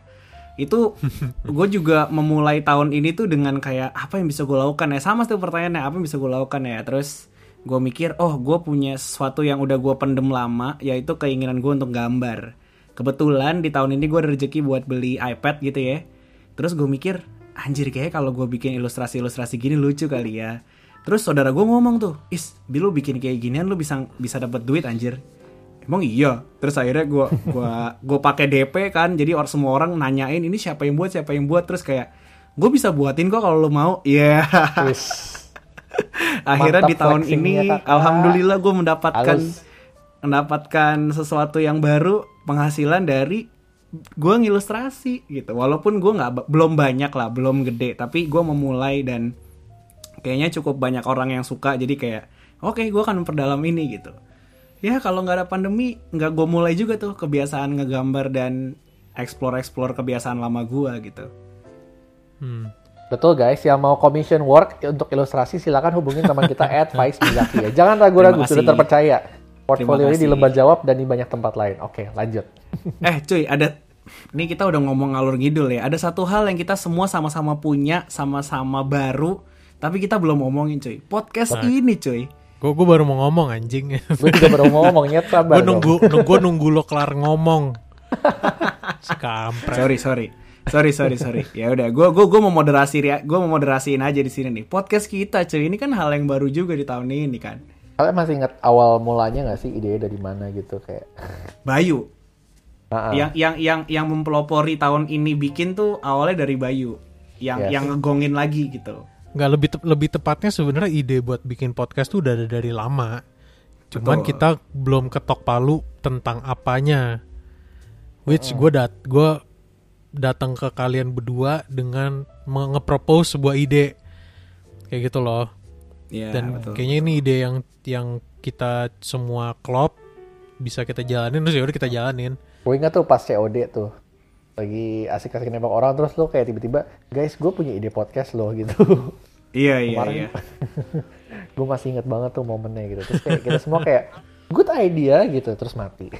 itu gue juga memulai tahun ini tuh dengan kayak apa yang bisa gue lakukan ya sama tuh pertanyaannya apa yang bisa gue lakukan ya terus gue mikir oh gue punya sesuatu yang udah gue pendem lama yaitu keinginan gue untuk gambar. Kebetulan di tahun ini gue ada rezeki buat beli iPad gitu ya. Terus gue mikir anjir kayak kalau gue bikin ilustrasi-ilustrasi gini lucu kali ya. Terus saudara gue ngomong tuh is bilu bikin kayak ginian lu bisa bisa dapat duit anjir. Emang iya? Terus akhirnya gue gua gue pakai DP kan jadi orang semua orang nanyain ini siapa yang buat siapa yang buat? Terus kayak gue bisa buatin kok kalau lu mau. Iya. Wis. akhirnya Mantap di tahun ini Kakak. alhamdulillah gue mendapatkan Halus. mendapatkan sesuatu yang baru penghasilan dari gue ngilustrasi gitu walaupun gue nggak belum banyak lah belum gede tapi gue memulai dan kayaknya cukup banyak orang yang suka jadi kayak oke gue akan memperdalam ini gitu ya kalau nggak ada pandemi nggak gue mulai juga tuh kebiasaan ngegambar dan explore explore kebiasaan lama gue gitu hmm. Betul guys, yang mau commission work untuk ilustrasi silakan hubungin teman kita at Faiz Mizaki ya. Jangan ragu-ragu, sudah terpercaya. Portfolio ini di lembar jawab dan di banyak tempat lain. Oke, lanjut. Eh cuy, ada ini kita udah ngomong ngalur ngidul ya. Ada satu hal yang kita semua sama-sama punya, sama-sama baru, tapi kita belum ngomongin cuy. Podcast Nah. ini cuy. gue gue baru mau ngomong anjing Gue juga baru mau ngomong, nyet sabar gue dong. nunggu nunggu nunggu lo kelar ngomong si kampret Sorry, sorry. Sorry, sorry, sorry. Ya udah, gua gua gua mau moderasi ya. Gua mau moderasiin aja di sini nih. Podcast kita cuy, ini kan hal yang baru juga di tahun ini kan. Kalian masih ingat awal mulanya nggak sih idenya dari mana gitu kayak? Bayu. Ah. Yang yang yang yang mempelopori tahun ini bikin tuh awalnya dari Bayu. Yang Yes. yang ngegongin lagi gitu. nggak lebih te- lebih tepatnya sebenarnya ide buat bikin podcast tuh udah ada dari lama cuman Betul. kita belum ketok palu tentang apanya which gue dat gue datang ke kalian berdua dengan nge-propose sebuah ide kayak gitu loh Iya, dan betul. kayaknya ini ide yang yang kita semua klop bisa kita jalanin terus ya udah kita jalanin Gue ingat tuh pas COD tuh lagi asik-asik nembak orang terus lo kayak tiba-tiba guys gue punya ide podcast lo gitu Iya, iya, Kemarin- iya. gue masih inget banget tuh momennya gitu terus kayak kita semua kayak good idea gitu terus mati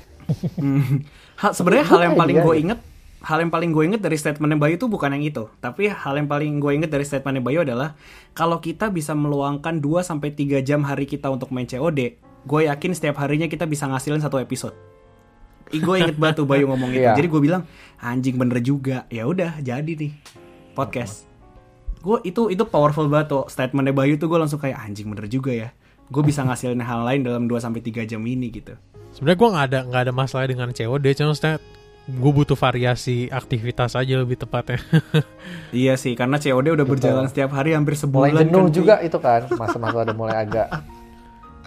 Hmm. Ha- sebenarnya hal yang paling gue gitu. inget hal yang paling gue inget dari statementnya Bayu itu bukan yang itu. Tapi hal yang paling gue inget dari statementnya Bayu adalah kalau kita bisa meluangkan 2 sampai 3 jam hari kita untuk main COD gue yakin setiap harinya kita bisa ngasilin satu episode. Gue inget banget tuh Bayu ngomong itu Iya. jadi gue bilang anjing bener juga. Ya udah jadi nih podcast. Gue itu itu powerful banget tuh statementnya Bayu tuh gue langsung kayak anjing bener juga ya. Gue bisa ngasilin hal lain dalam 2 sampai 3 jam ini gitu. Sebenarnya gue nggak ada nggak ada masalah dengan COD cuma gue butuh variasi aktivitas aja lebih tepatnya Iya sih, karena COD udah berjalan setiap hari hampir sebulan. mulai jenuh kan, juga itu kan masa-masa udah mulai agak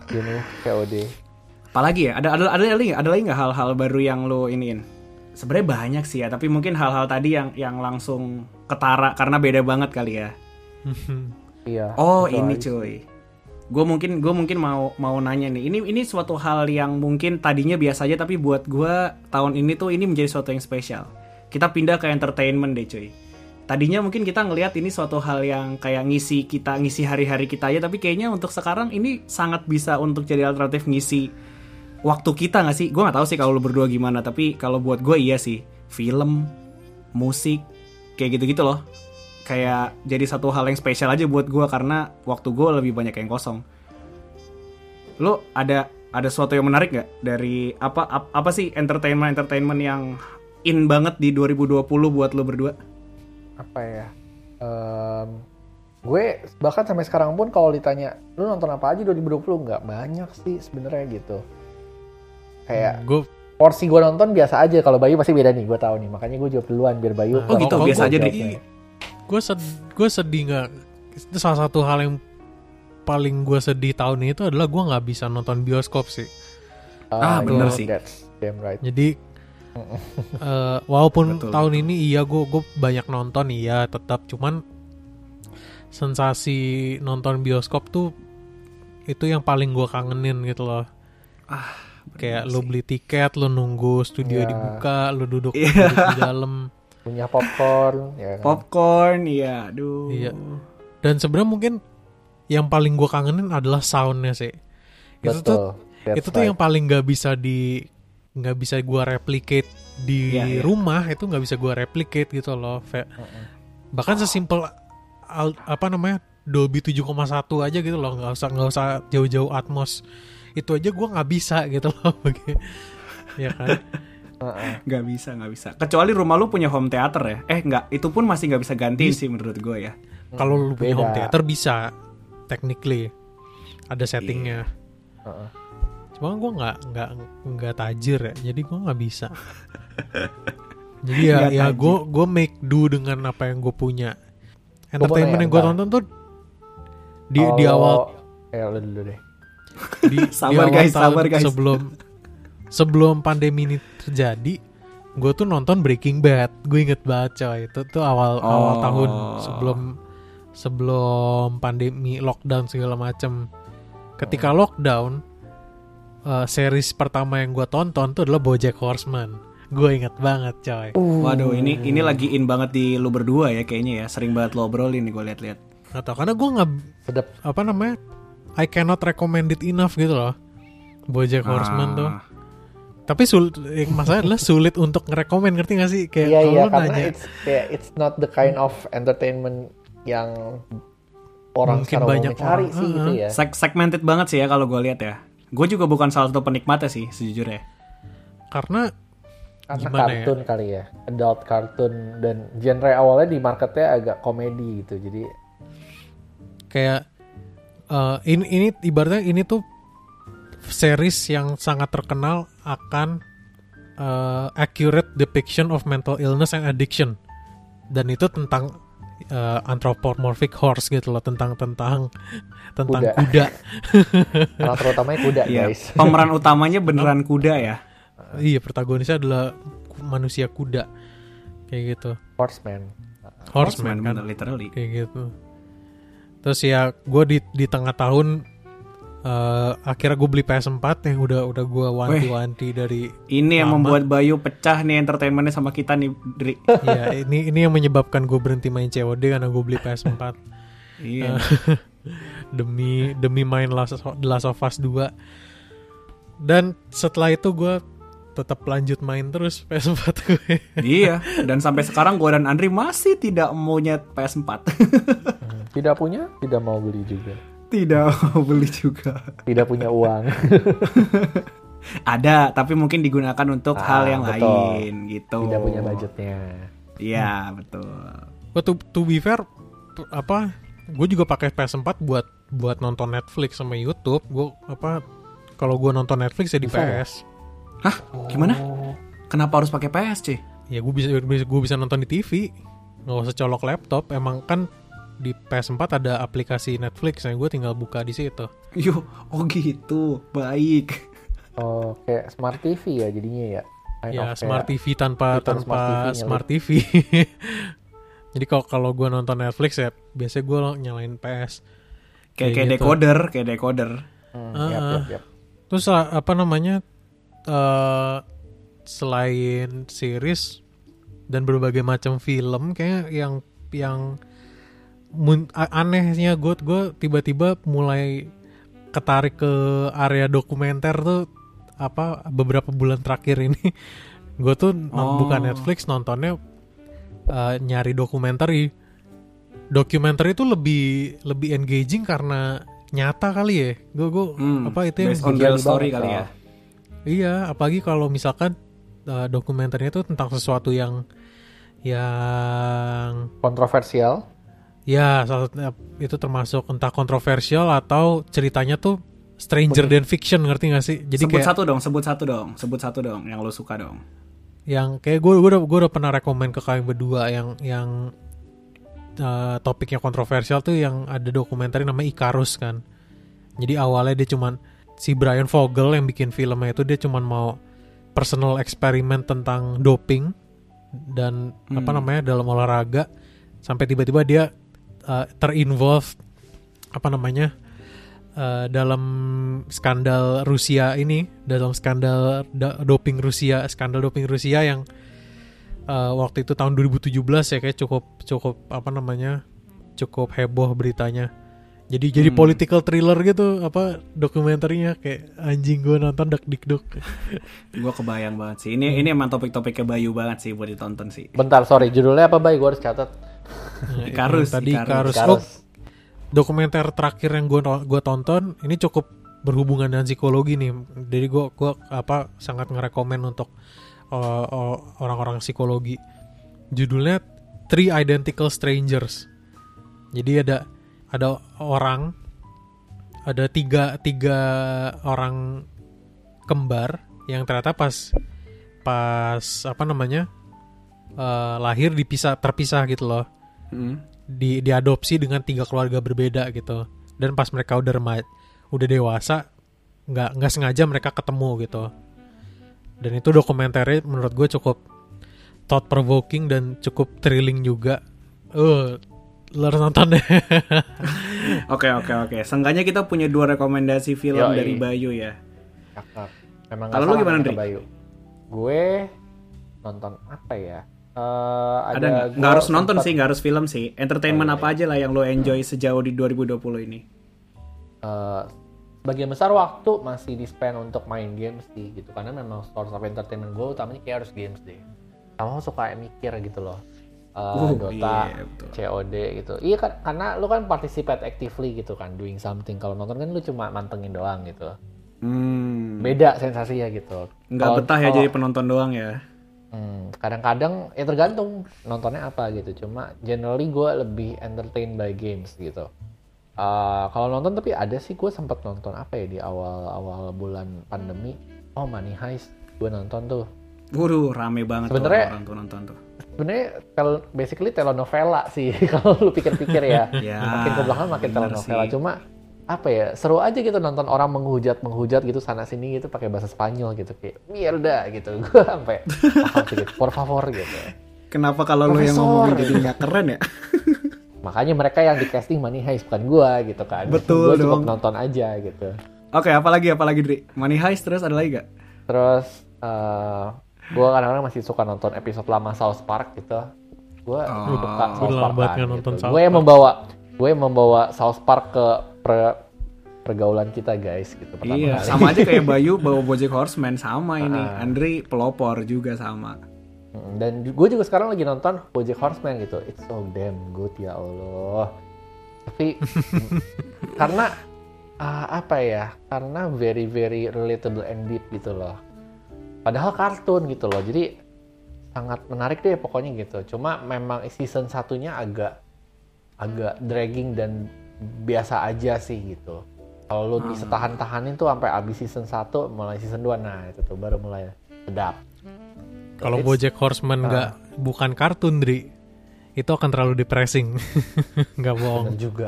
jenuh COD Apalagi ya, ada ada ada lagi nggak? Ada lagi nggak hal-hal baru yang lo iniin? Sebenarnya banyak sih ya, tapi mungkin hal-hal tadi yang yang langsung ketara karena beda banget kali ya. iya Oh ini cuy, gue mungkin gue mungkin mau mau nanya nih. Ini ini suatu hal yang mungkin tadinya biasa aja tapi buat gue tahun ini tuh ini menjadi suatu yang spesial. Kita pindah ke entertainment deh cuy. Tadinya mungkin kita ngelihat ini suatu hal yang kayak ngisi kita ngisi hari-hari kita aja tapi kayaknya untuk sekarang ini sangat bisa untuk jadi alternatif ngisi waktu kita nggak sih? Gue nggak tahu sih kalau lu berdua gimana tapi kalau buat gue iya sih. Film musik kayak gitu-gitu loh kayak jadi satu hal yang spesial aja buat gue karena waktu gue lebih banyak yang kosong. Lo ada ada sesuatu yang menarik nggak dari apa ap- apa sih entertainment entertainment yang in banget di 2020 buat lo berdua? Apa ya? Em, gue bahkan sampai sekarang pun kalau ditanya lu nonton apa aja 2020 nggak banyak sih sebenarnya gitu. Kayak gue porsi gue nonton biasa aja kalau Bayu pasti beda nih gue tahu nih makanya gue jawab duluan biar Bayu Oh, gitu, biasa aja deh. Gue sed gue sedih nggak itu salah satu hal yang paling gue sedih tahun ini itu adalah gue nggak bisa nonton bioskop sih Ah, bener iya, sih. that's damn right jadi eh, walaupun Betul, tahun ini iya gue gue banyak nonton iya tetap cuman sensasi nonton bioskop tuh itu yang paling gue kangenin gitu loh Ah, kayak bener lu sih. beli tiket lu nunggu studio Iya. dibuka lu duduk, Iya. duduk di dalam punya popcorn ya kan? popcorn, iya, aduh. Iya. dan sebenarnya mungkin yang paling gue kangenin adalah soundnya sih itu tuh betul That's itu tuh right. yang paling nggak bisa di nggak bisa gue replicate di Iya, iya. rumah itu nggak bisa gue replicate gitu loh Fe- bahkan sesimpel al- apa namanya Dolby 7,1 aja gitu loh nggak usah nggak usah jauh-jauh Atmos itu aja gue nggak bisa gitu loh ya kan. Nggak bisa, nggak bisa. Kecuali rumah lu punya home theater ya. Eh, nggak. Itu pun masih nggak bisa gantiin sih menurut gue ya. kalau lu punya home theater bisa technically ada settingnya Heeh. cuma gue nggak nggak nggak tajir ya jadi gue nggak bisa jadi ya Nggak ya gue gue make do dengan apa yang gue punya entertainment yang gue tonton tuh di di Kalau- awal ya lu dulu deh di, di Sabar, awal guys, tahun sabar, guys. sebelum sebelum pandemi ini terjadi gue tuh nonton Breaking Bad. Gue inget banget coy. Itu tuh awal awal Oh. tahun sebelum sebelum pandemi lockdown segala macem. Ketika lockdown eh, series pertama yang gue tonton tuh adalah BoJack Horseman. Gue inget banget coy. Waduh, ini ini lagi in banget di lu berdua ya kayaknya ya. Sering banget lo obrolin nih gue liat-liat. atau karena gue nggak sedap. apa namanya I cannot recommend it enough gitu loh. BoJack Horseman tuh. Ah. Tapi sul yang masalah adalah sulit untuk ngerekomen ngerti gak sih kayak kalau iya lu karena nanya it's kayak it's not the kind of entertainment yang orang Mungkin banyak cari orang, sih gitu heeh. ya Seg- segmented banget sih ya kalau gue lihat ya. Gue juga bukan salah satu penikmatnya sih sejujurnya. karena karena ya? kartun kali ya adult cartoon dan genre awalnya di marketnya agak komedi gitu jadi kayak eh, ini ini ibaratnya ini tuh series yang sangat terkenal akan eh, accurate depiction of mental illness and addiction dan itu tentang eh, anthropomorphic horse gitu loh tentang tentang tentang Kuda. kuda, terutamanya kuda Iya. guys Pemeran utamanya beneran kuda ya. iya protagonisnya adalah manusia kuda kayak gitu horseman horseman kan bener, literally. kayak gitu terus ya gue di di tengah tahun eh, akhirnya gue beli PS4 yang udah udah gue wanti-wanti dari Ini yang Lama. membuat Bayu pecah nih entertainmentnya sama kita nih, Dri. ya ini ini yang menyebabkan gue berhenti main COD karena gue beli PS4 Iya. demi demi main Last Last of Us 2 dan setelah itu gue tetap lanjut main terus PS4 gue iya. Dan sampai sekarang gue dan Andri masih tidak punya PS4. Hmm, tidak punya tidak mau beli juga tidak mau beli juga. tidak punya uang Ada, tapi mungkin digunakan untuk Ah, hal yang betul. lain gitu. tidak punya budgetnya Iya, betul. Gue to, to be fair apa gue juga pakai PS4 buat buat nonton Netflix sama YouTube gue apa kalau gue nonton Netflix ya di Bisa ya? PS Hah? Gimana? Oh, Kenapa harus pakai PS, cuy? ya gue bisa gue bisa nonton di TV nggak usah colok laptop emang kan di PS4 ada aplikasi Netflix yang gue tinggal buka di situ Yo, oh gitu. Baik. oh kayak smart TV ya jadinya ya Kind ya smart TV tanpa tanpa smart smart TV TV, jadi kalau kalau gue nonton Netflix ya biasanya gue nyalain PS kayak kayak Kayak gitu. decoder kayak decoder Hmm, Ah, yap, ah. yap, yap. Terus a- apa namanya eh selain series dan berbagai macam film kayak yang yang anehnya gue gue tiba-tiba mulai ketarik ke area dokumenter tuh apa beberapa bulan terakhir ini gue tuh Oh. buka Netflix nontonnya eh, nyari dokumenter dokumenter itu lebih lebih engaging karena nyata kali ya gue gue Hmm, apa itu yang on real story banget, kali ya oh. Iya, apalagi kalau misalkan uh, dokumenternya itu tentang sesuatu yang yang Kontroversial. Ya salah satu- itu termasuk entah kontroversial atau ceritanya tuh stranger than fiction ngerti gak sih? Jadi sebut kayak satu dong sebut satu dong sebut satu dong yang lo suka dong yang kayak gue gue udah gue udah pernah rekomend ke kalian berdua yang yang uh, topiknya kontroversial tuh yang ada dokumenter namanya Icarus kan. Jadi awalnya dia cuman si Brian Vogel yang bikin filmnya itu dia cuman mau personal eksperimen tentang doping dan apa Hmm. namanya dalam olahraga sampai tiba-tiba dia uh, terinvolve apa namanya uh, dalam skandal Rusia ini dalam skandal da- doping Rusia skandal doping Rusia yang uh, waktu itu tahun 2017 ya kayak cukup cukup apa namanya cukup heboh beritanya jadi jadi Hmm. political thriller gitu apa dokumenternya kayak anjing gue nonton dak dik duk gue kebayang banget sih ini ini emang topik-topiknya Bayu banget sih buat ditonton sih Bentar, sorry. Judulnya apa, Bay? Gue harus catat. Yang Icarus, tadi Icarus. Icarus. Oh, dokumenter terakhir yang gue gua tonton ini cukup berhubungan dengan psikologi nih. Jadi gue gua apa sangat ngerekomen untuk uh, uh, orang-orang psikologi. Judulnya Three Identical Strangers. Jadi ada ada orang ada tiga tiga orang kembar yang ternyata pas pas apa namanya uh, lahir dipisah terpisah gitu loh Hmm. di diadopsi dengan tiga keluarga berbeda gitu dan pas mereka udah remaja udah dewasa nggak nggak sengaja mereka ketemu gitu dan itu dokumenternya menurut gue cukup thought provoking dan cukup thrilling juga eh lo harus nonton deh Oke oke oke. Seenggaknya kita punya dua rekomendasi film Yoi. dari Bayu ya. Memang Kalau lu gimana, Dri? Bayu. Gue nonton apa ya? Eh, Ada nggak? harus nonton sempet- sih, nggak harus film sih. Entertainment Oh, iya, apa aja lah yang lo enjoy sejauh di 2020 ini. eh, sebagian besar waktu masih di spend untuk main games sih gitu karena memang source of entertainment gue utamanya kayak harus games deh sama suka mikir gitu loh Eh, Uh, Dota, iya, betul. COD gitu iya kan karena lu kan participate actively gitu kan doing something kalau nonton kan lu cuma mantengin doang gitu Hmm. beda sensasinya gitu Nggak Kalau- betah ya kalau- jadi penonton doang ya. Hmm, kadang-kadang ya tergantung nontonnya apa gitu. Cuma generally gue lebih entertain by games gitu. Uh, kalau nonton tapi ada sih gue sempat nonton apa ya di awal-awal bulan pandemi. Oh Money Heist gue nonton tuh. Waduh, rame banget Sebenarnya- tuh orang tuh nonton tuh. Sebenarnya tel- basically telenovela sih kalau lu pikir-pikir ya. Ya, makin ke belakang makin telenovela. sih. Cuma apa ya seru aja gitu nonton orang menghujat menghujat gitu sana sini gitu pakai bahasa Spanyol gitu kayak mierda gitu gue sampai paham sedikit por favor gitu Kenapa kalau lo yang ngomongin jadi nggak keren ya? Makanya mereka yang di casting Money Heist bukan gua gitu kan. Betul Gua cukup dong. nonton aja gitu. Oke, apalagi apalagi Dri? Money Heist terus ada lagi gak? Terus eh gua kadang-kadang masih suka nonton episode lama South Park gitu. Gua Oh. suka South Udah Park kan, gitu. Gue yang membawa gue yang membawa South Park ke per- pergaulan kita guys gitu pertama Iya, kali. sama aja kayak Bayu bawa Bojack Horseman sama ini. Ah. Andri pelopor juga sama. Dan gue juga sekarang lagi nonton BoJack Horseman gitu. It's so damn good ya Allah. Tapi karena ah, apa ya? Karena very very relatable and deep gitu loh. Padahal kartun gitu loh. Jadi sangat menarik deh pokoknya gitu. Cuma memang season satunya agak agak dragging dan biasa aja sih gitu. Kalau lu bisa tahan-tahanin tuh sampai abis season 1 mulai season 2 nah itu tuh baru mulai sedap. kalau BoJack Horseman nggak bukan kartun Dri itu akan terlalu depressing nggak bohong Bener juga.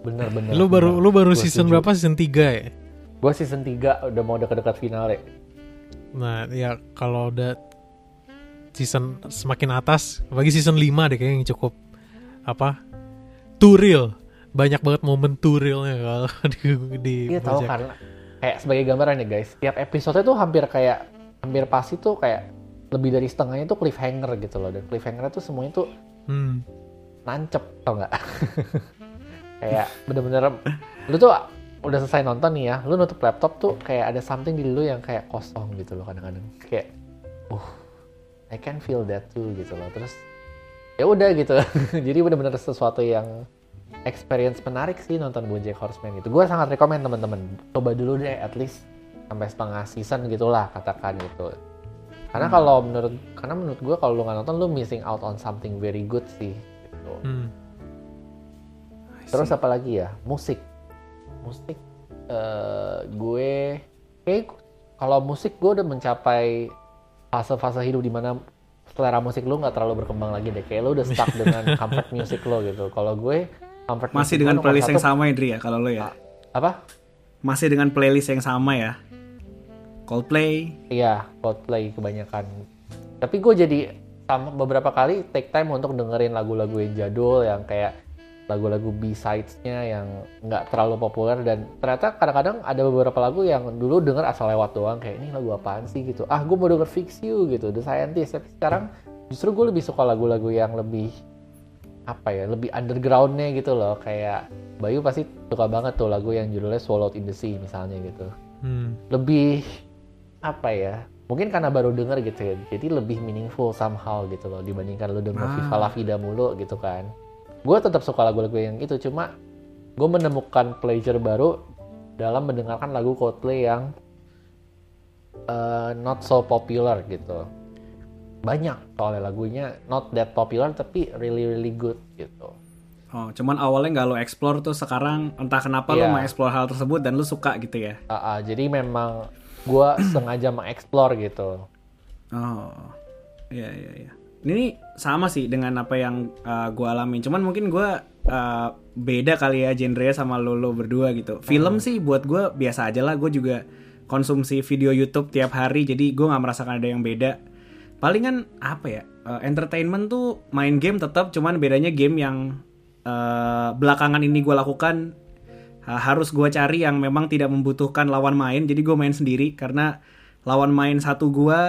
Bener-bener. lu baru lu baru Gua season setuju. berapa season 3 ya Gue season 3 udah mau dekat-dekat final ya. Nah, ya kalau udah season semakin atas, bagi season 5 deh kayaknya yang cukup apa? Too real. Banyak banget momen turilnya kalau di, di Iya tahu karena kayak sebagai gambaran nih guys, tiap episode itu hampir kayak hampir pasti tuh kayak lebih dari setengahnya tuh cliffhanger gitu loh dan cliffhanger tuh semuanya tuh Hmm. nancep tau nggak? kayak bener-bener lu tuh udah selesai nonton nih ya, lu nutup laptop tuh kayak ada something di lu yang kayak kosong gitu loh kadang-kadang kayak, uh, I can feel that too gitu loh. Terus ya udah gitu, jadi bener-bener sesuatu yang experience menarik sih nonton BoJack Horseman gitu. Gue sangat rekomend teman-teman coba dulu deh at least sampai setengah season gitulah katakan gitu. Karena kalau menurut karena menurut gue kalau lu nggak nonton lu missing out on something very good sih. Gitu. Hmm. Terus apa lagi ya? Musik. Musik eh gue kayak kalau musik gue udah mencapai fase-fase hidup di mana selera musik lu nggak terlalu berkembang lagi deh. Kayak lu udah stuck dengan comfort music lo gitu. Kalau gue comfort Masih dengan playlist yang satu- sama Indri ya kalau lo ya. Apa? Masih dengan playlist yang sama ya. Coldplay. Iya, Coldplay kebanyakan. Tapi gue jadi sama beberapa kali take time untuk dengerin lagu-lagu yang jadul yang kayak lagu-lagu B-sides-nya yang nggak terlalu populer dan ternyata kadang-kadang ada beberapa lagu yang dulu denger asal lewat doang kayak ini lagu apaan sih gitu. Ah, gue mau denger Fix You gitu, The Scientist. Tapi sekarang justru gue lebih suka lagu-lagu yang lebih apa ya, lebih underground-nya gitu loh. Kayak Bayu pasti suka banget tuh lagu yang judulnya Swallowed in the Sea misalnya gitu Hmm. lebih apa ya mungkin karena baru denger gitu ya jadi lebih meaningful somehow gitu loh dibandingkan lu denger Ah. Viva La Vida mulu gitu kan gue tetap suka lagu-lagu yang itu cuma gue menemukan pleasure baru dalam mendengarkan lagu Coldplay yang uh, not so popular gitu banyak soalnya lagunya not that popular tapi really really good gitu Oh, cuman awalnya nggak lo explore tuh sekarang entah kenapa lo Iya. mau explore hal tersebut dan lo suka gitu ya. Ah, ah, jadi memang gue sengaja mengeksplor gitu Oh, iya iya iya. Ini sama sih dengan apa yang uh, gue alamin. Cuman mungkin gue uh, beda kali ya genre sama lo lo berdua gitu. Film sih buat gue biasa aja lah. Gue juga konsumsi video YouTube tiap hari, jadi gue nggak merasakan ada yang beda. Palingan apa ya? uh, entertainment tuh main game tetap, cuman bedanya game yang uh, belakangan ini gue lakukan ha- harus gue cari yang memang tidak membutuhkan lawan main jadi gue main sendiri karena lawan main satu gue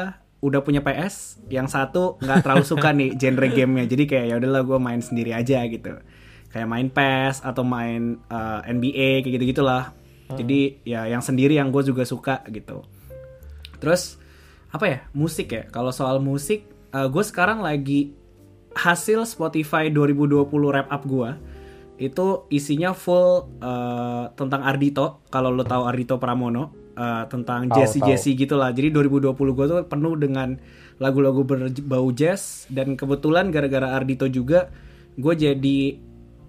udah punya PS yang satu nggak terlalu suka nih genre gamenya jadi kayak ya udahlah gue main sendiri aja gitu. Kayak main PES atau main uh, NBA kayak gitu gitulah jadi ya yang sendiri yang gue juga suka gitu. Terus apa ya? Musik ya? Kalau soal musik gue sekarang lagi hasil Spotify 2020 wrap up gua itu isinya full eh, tentang Ardito kalau lo tahu Ardito Pramono eh, tentang Jesse. Jesse gitulah. Jadi 2020 gua tuh penuh dengan lagu-lagu berbau jazz. Dan kebetulan gara-gara Ardito juga gue jadi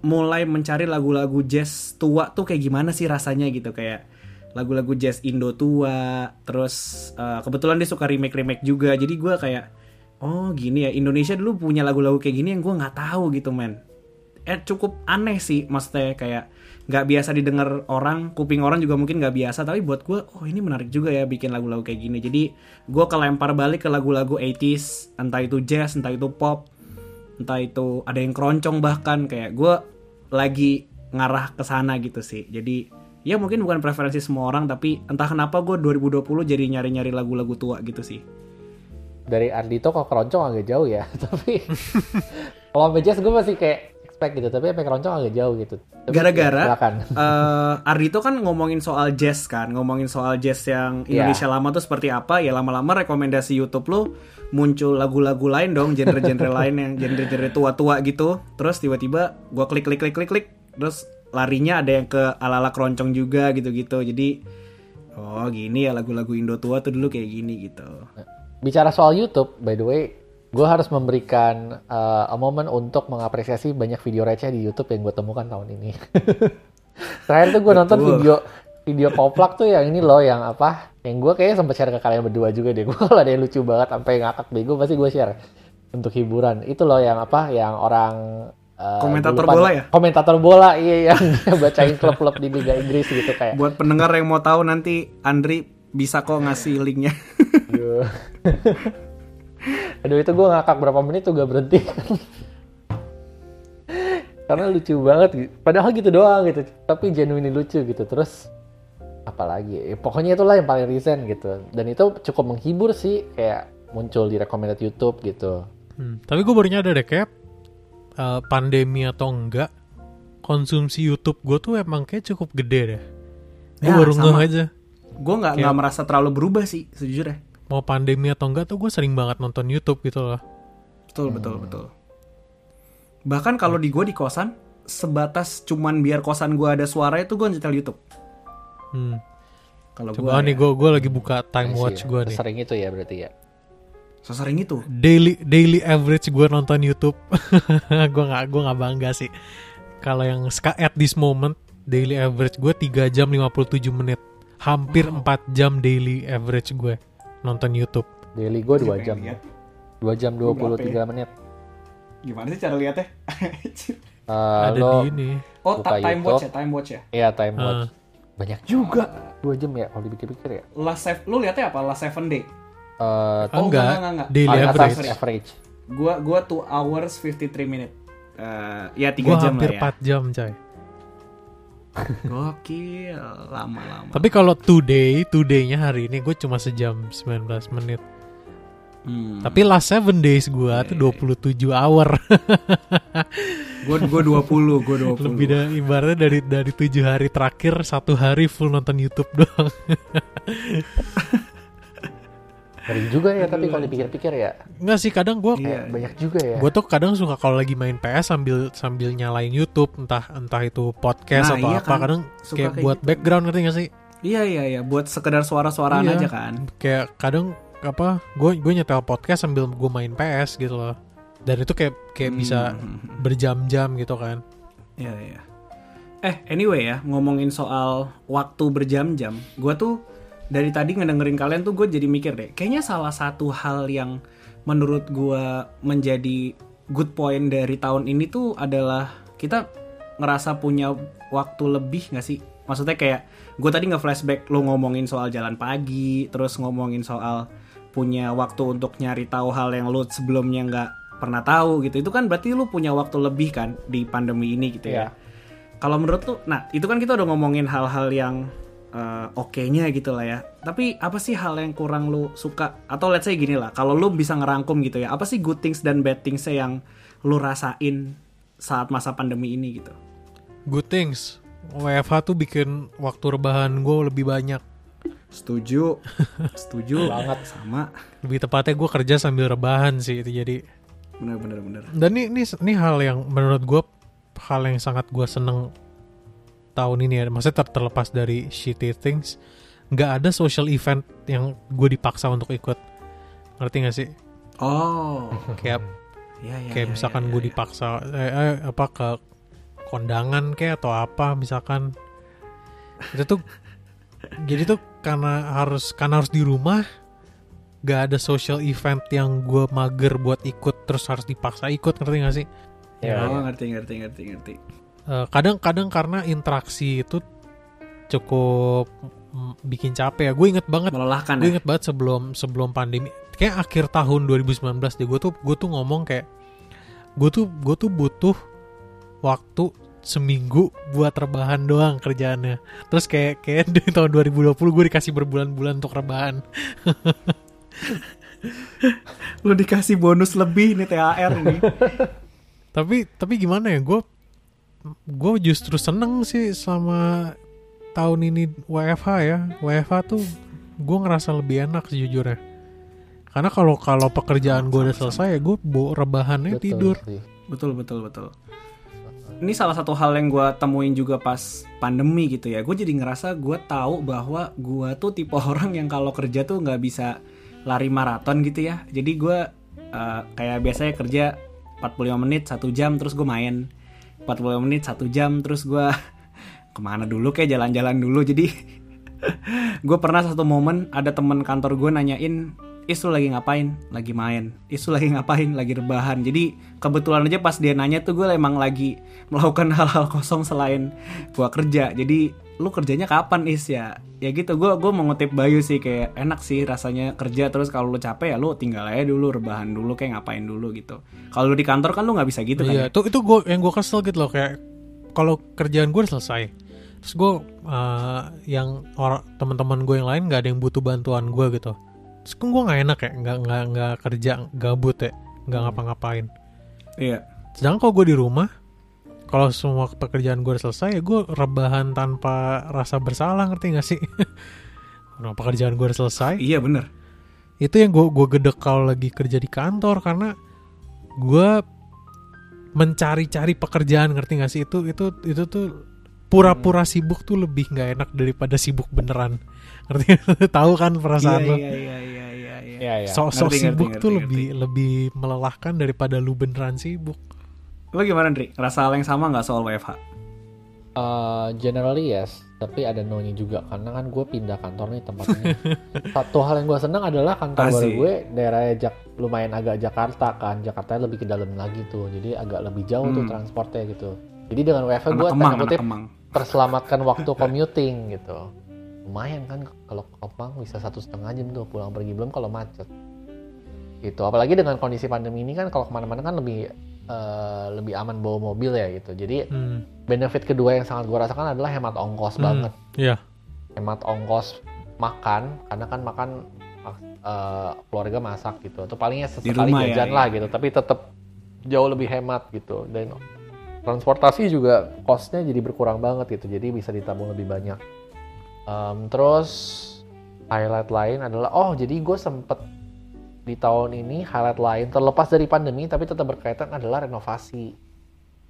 mulai mencari lagu-lagu jazz tua tuh kayak gimana sih rasanya gitu. Kayak lagu-lagu jazz Indo tua terus eh, kebetulan dia suka remake remake juga. Jadi gua kayak oh gini ya Indonesia dulu punya lagu-lagu kayak gini yang gue nggak tahu gitu men. Eh cukup aneh sih maksudnya kayak nggak biasa didengar orang kuping orang juga mungkin nggak biasa tapi buat gue oh ini menarik juga ya bikin lagu-lagu kayak gini. Jadi gue kelempar balik ke lagu-lagu 80s entah itu jazz entah itu pop entah itu ada yang keroncong bahkan kayak gue lagi ngarah ke sana gitu sih. Jadi ya mungkin bukan preferensi semua orang tapi entah kenapa gue 2020 jadi nyari-nyari lagu-lagu tua gitu sih dari Ardito ke keroncong agak jauh ya tapi kalau jazz gue masih kayak expect gitu tapi sampai keroncong agak jauh gitu Tapi Gara-gara ya, silakan. eh Ardito kan ngomongin soal jazz kan, ngomongin soal jazz yang Iya. Indonesia lama tuh seperti apa, ya lama-lama rekomendasi YouTube lo muncul lagu-lagu lain dong, genre-genre lain yang genre-genre tua-tua gitu. Terus tiba-tiba gua klik klik klik klik klik, terus larinya ada yang ke ala-ala keroncong juga gitu-gitu. Jadi oh gini ya lagu-lagu Indo tua tuh dulu kayak gini gitu. bicara soal YouTube by the way gue harus memberikan uh, a moment untuk mengapresiasi banyak video receh di YouTube yang gue temukan tahun ini terakhir tuh gue nonton video video koplak tuh yang ini loh yang apa yang gue kayaknya sempat share ke kalian berdua juga deh gue kalau ada yang lucu banget sampai ngakak bego pasti gue share untuk hiburan itu loh yang apa yang orang uh, Komentator bola ya? komentator bola iya yang bacain klub-klub di Liga Inggris gitu kayak Buat pendengar yang mau tahu nanti Andri bisa kok ngasih linknya. Aduh. Aduh itu gue ngakak berapa menit tuh gak berhenti. karena lucu banget padahal gitu doang gitu tapi genuine lucu gitu terus apalagi ya, pokoknya itulah yang paling recent gitu dan itu cukup menghibur sih kayak muncul di recommended YouTube gitu Hmm, tapi gue baru nyadar deh kayak uh, pandemi atau enggak konsumsi YouTube gue tuh emang kayak cukup gede deh. Gue Ya, baru sama. ngeh aja. gue nggak nggak merasa terlalu berubah sih sejujurnya Mau pandemi atau enggak tuh gue sering banget nonton YouTube gitu loh. betul betul betul bahkan kalau di gue di kosan sebatas cuman biar kosan gue ada suara itu gue nyetel YouTube Hmm. kalau gue Coba nih gue gue lagi buka time Nice watch ya. gue nih. sering itu ya berarti ya sesering itu Daily daily average gue nonton YouTube. gue nggak gue nggak bangga sih. Kalau yang ska at this moment daily average gue 3 jam 57 menit. Hampir 4 jam daily average gue nonton YouTube. daily gue dua Pengen jam lihat. dua jam Lu 23 menit gimana sih cara lihatnya Eh, Ada lo di ini. oh Buka ta- time YouTube. watch ya time watch ya Iya time watch. Banyak juga. Dua jam ya kalau dipikir-pikir ya. last sev- lu lihatnya apa last seven day Eh Oh, enggak, enggak, enggak, enggak. daily paling average. atas average. gua gua 2 hours 53 minute Eh, ya Gue tiga jam hampir lah ya 4 jam coy. gokil lama-lama Tapi kalau today, today-nya hari ini gue cuma sejam 19 menit. Hmm. Tapi last 7 days gue tuh 27 hour. gua gua 20 gua 20 Lebih dari ibaratnya dari dari 7 hari terakhir satu hari full nonton YouTube doang. Ngeri juga ya tapi kalau dipikir-pikir ya. Enggak sih kadang gue Iya. Banyak juga ya. gue tuh kadang suka kalau lagi main PS sambil sambil nyalain YouTube entah entah itu podcast Nah, atau iya apa kan. kadang Suka kayak kayak buat gitu. background ngerti gak sih? iya iya iya buat sekedar suara-suaraan Iya. aja kan Kayak kadang apa gue gue nyetel podcast sambil gue main PS gitu loh. Dan itu kayak kayak bisa Hmm. berjam-jam gitu kan. Iya iya. Eh anyway ya ngomongin soal waktu berjam-jam, gue tuh dari tadi ngedengerin kalian tuh gue jadi mikir deh, kayaknya salah satu hal yang menurut gue menjadi good point dari tahun ini tuh adalah kita ngerasa punya waktu lebih gak sih? Maksudnya kayak gue tadi nge-flashback lo ngomongin soal jalan pagi, terus ngomongin soal punya waktu untuk nyari tahu hal yang lo sebelumnya nggak pernah tahu gitu. Itu kan berarti lo punya waktu lebih kan di pandemi ini gitu ya. Iya. Kalau menurut tuh, nah itu kan kita udah ngomongin hal-hal yang eh, oke-nya gitu lah ya. Tapi apa sih hal yang kurang lu suka? Atau let's say gini lah, kalau lu bisa ngerangkum gitu ya, apa sih good things dan bad things yang lu rasain saat masa pandemi ini gitu? Good things. WFH tuh bikin waktu rebahan gue lebih banyak. Setuju, setuju Banget. sama. Lebih tepatnya gue kerja sambil rebahan sih itu jadi. Bener bener bener. Dan ini ini, ini hal yang menurut gue hal yang sangat gue seneng tahun ini ya. Maksudnya ter- terlepas dari shitty things, nggak ada social event yang gue dipaksa untuk ikut. Ngerti gak sih? Oh, Kayak ya ya. kayak ya, misalkan ya, gue ya. dipaksa eh, eh, apa ke kondangan kayak atau apa misalkan itu tuh jadi tuh karena harus karena harus di rumah gak ada social event yang gue mager buat ikut terus harus dipaksa ikut ngerti gak sih Ya, Oh ya. ngerti ngerti ngerti ngerti. Eh, kadang-kadang karena interaksi itu cukup mm, bikin capek ya gue inget banget Melelahkan gue ya. inget banget sebelum sebelum pandemi kayak akhir tahun 2019 deh gue tuh gue tuh ngomong kayak gue tuh gue tuh butuh waktu seminggu buat rebahan doang kerjaannya terus kayak kayak di tahun 2020 gue dikasih berbulan-bulan untuk rebahan Lu dikasih bonus lebih nih THR ini. tapi tapi gimana ya gue gue justru seneng sih sama tahun ini WFH ya WFH tuh gue ngerasa lebih enak sejujurnya karena kalau kalau pekerjaan gue udah selesai ya gue bawa rebahannya Betul tidur sih. Betul betul betul. Ini salah satu hal yang gue temuin juga pas pandemi gitu ya. Gue jadi ngerasa gue tahu bahwa gue tuh tipe orang yang kalau kerja tuh nggak bisa lari maraton gitu ya. Jadi gue eh, kayak biasanya kerja 45 menit satu jam terus gue main 45 menit satu jam terus gue ke mana dulu kayak jalan-jalan dulu jadi gue pernah satu momen ada temen kantor gue nanyain Is lu lagi ngapain? Lagi main. Is lu lagi ngapain? Lagi rebahan. Jadi kebetulan aja pas dia nanya tuh gue emang lagi melakukan hal-hal kosong selain gue kerja. Jadi lu kerjanya kapan Is ya? Ya gitu. Gue gue mengutip Bayu sih kayak enak sih rasanya kerja terus kalau lu capek ya lu tinggal aja dulu rebahan dulu kayak ngapain dulu gitu. Kalau lu di kantor kan lu nggak bisa gitu kan? Iya, ya? itu itu gue yang gue kesel gitu loh kayak kalau kerjaan gue selesai, terus gue uh, yang orang teman-teman gue yang lain nggak ada yang butuh bantuan gue gitu. Terus kan gue nggak enak ya, nggak nggak nggak kerja gabut ya, nggak ngapa-ngapain. Iya. Sedangkan kalau gue di rumah, kalau semua pekerjaan gue udah selesai, ya gue rebahan tanpa rasa bersalah ngerti gak sih? Kalau pekerjaan gue udah selesai, Iya bener. itu yang gue gue gedek kalau lagi kerja di kantor karena gue mencari-cari pekerjaan ngerti gak sih itu itu itu tuh pura-pura sibuk tuh lebih nggak enak daripada sibuk beneran ngerti tahu kan perasaan Iya lo iya iya iya iya. iya. Iya, iya. sok-sok Ngerti, ngerti, sibuk ngerti, tuh ngerti. lebih lebih melelahkan daripada lu beneran sibuk Lu gimana Dri? Ngerasa hal yang sama nggak soal WFH? Uh, generally yes, tapi ada no-nya juga karena kan gue pindah kantor nih tempatnya. Satu hal yang gue seneng adalah kantor baru gue daerah Jak lumayan agak Jakarta kan, Jakarta lebih ke dalam lagi tuh, jadi agak lebih jauh tuh Hmm. transportnya gitu. Jadi dengan WFH gue tanda kutip terselamatkan waktu commuting gitu. Lumayan kan kalau ke Kemang bisa satu setengah jam tuh pulang pergi belum kalau macet. Gitu. Apalagi dengan kondisi pandemi ini kan kalau ke mana-mana kan lebih eh, lebih aman bawa mobil ya gitu. Jadi hmm. benefit kedua yang sangat gue rasakan adalah hemat ongkos Hmm. banget Iya. hemat ongkos makan karena kan makan eh, keluarga masak gitu atau palingnya sesekali ya, jajan iya. lah gitu tapi tetap jauh lebih hemat gitu dan transportasi juga costnya jadi berkurang banget gitu jadi bisa ditabung lebih banyak Em, terus highlight lain adalah oh jadi gue sempet di tahun ini highlight lain terlepas dari pandemi tapi tetap berkaitan adalah renovasi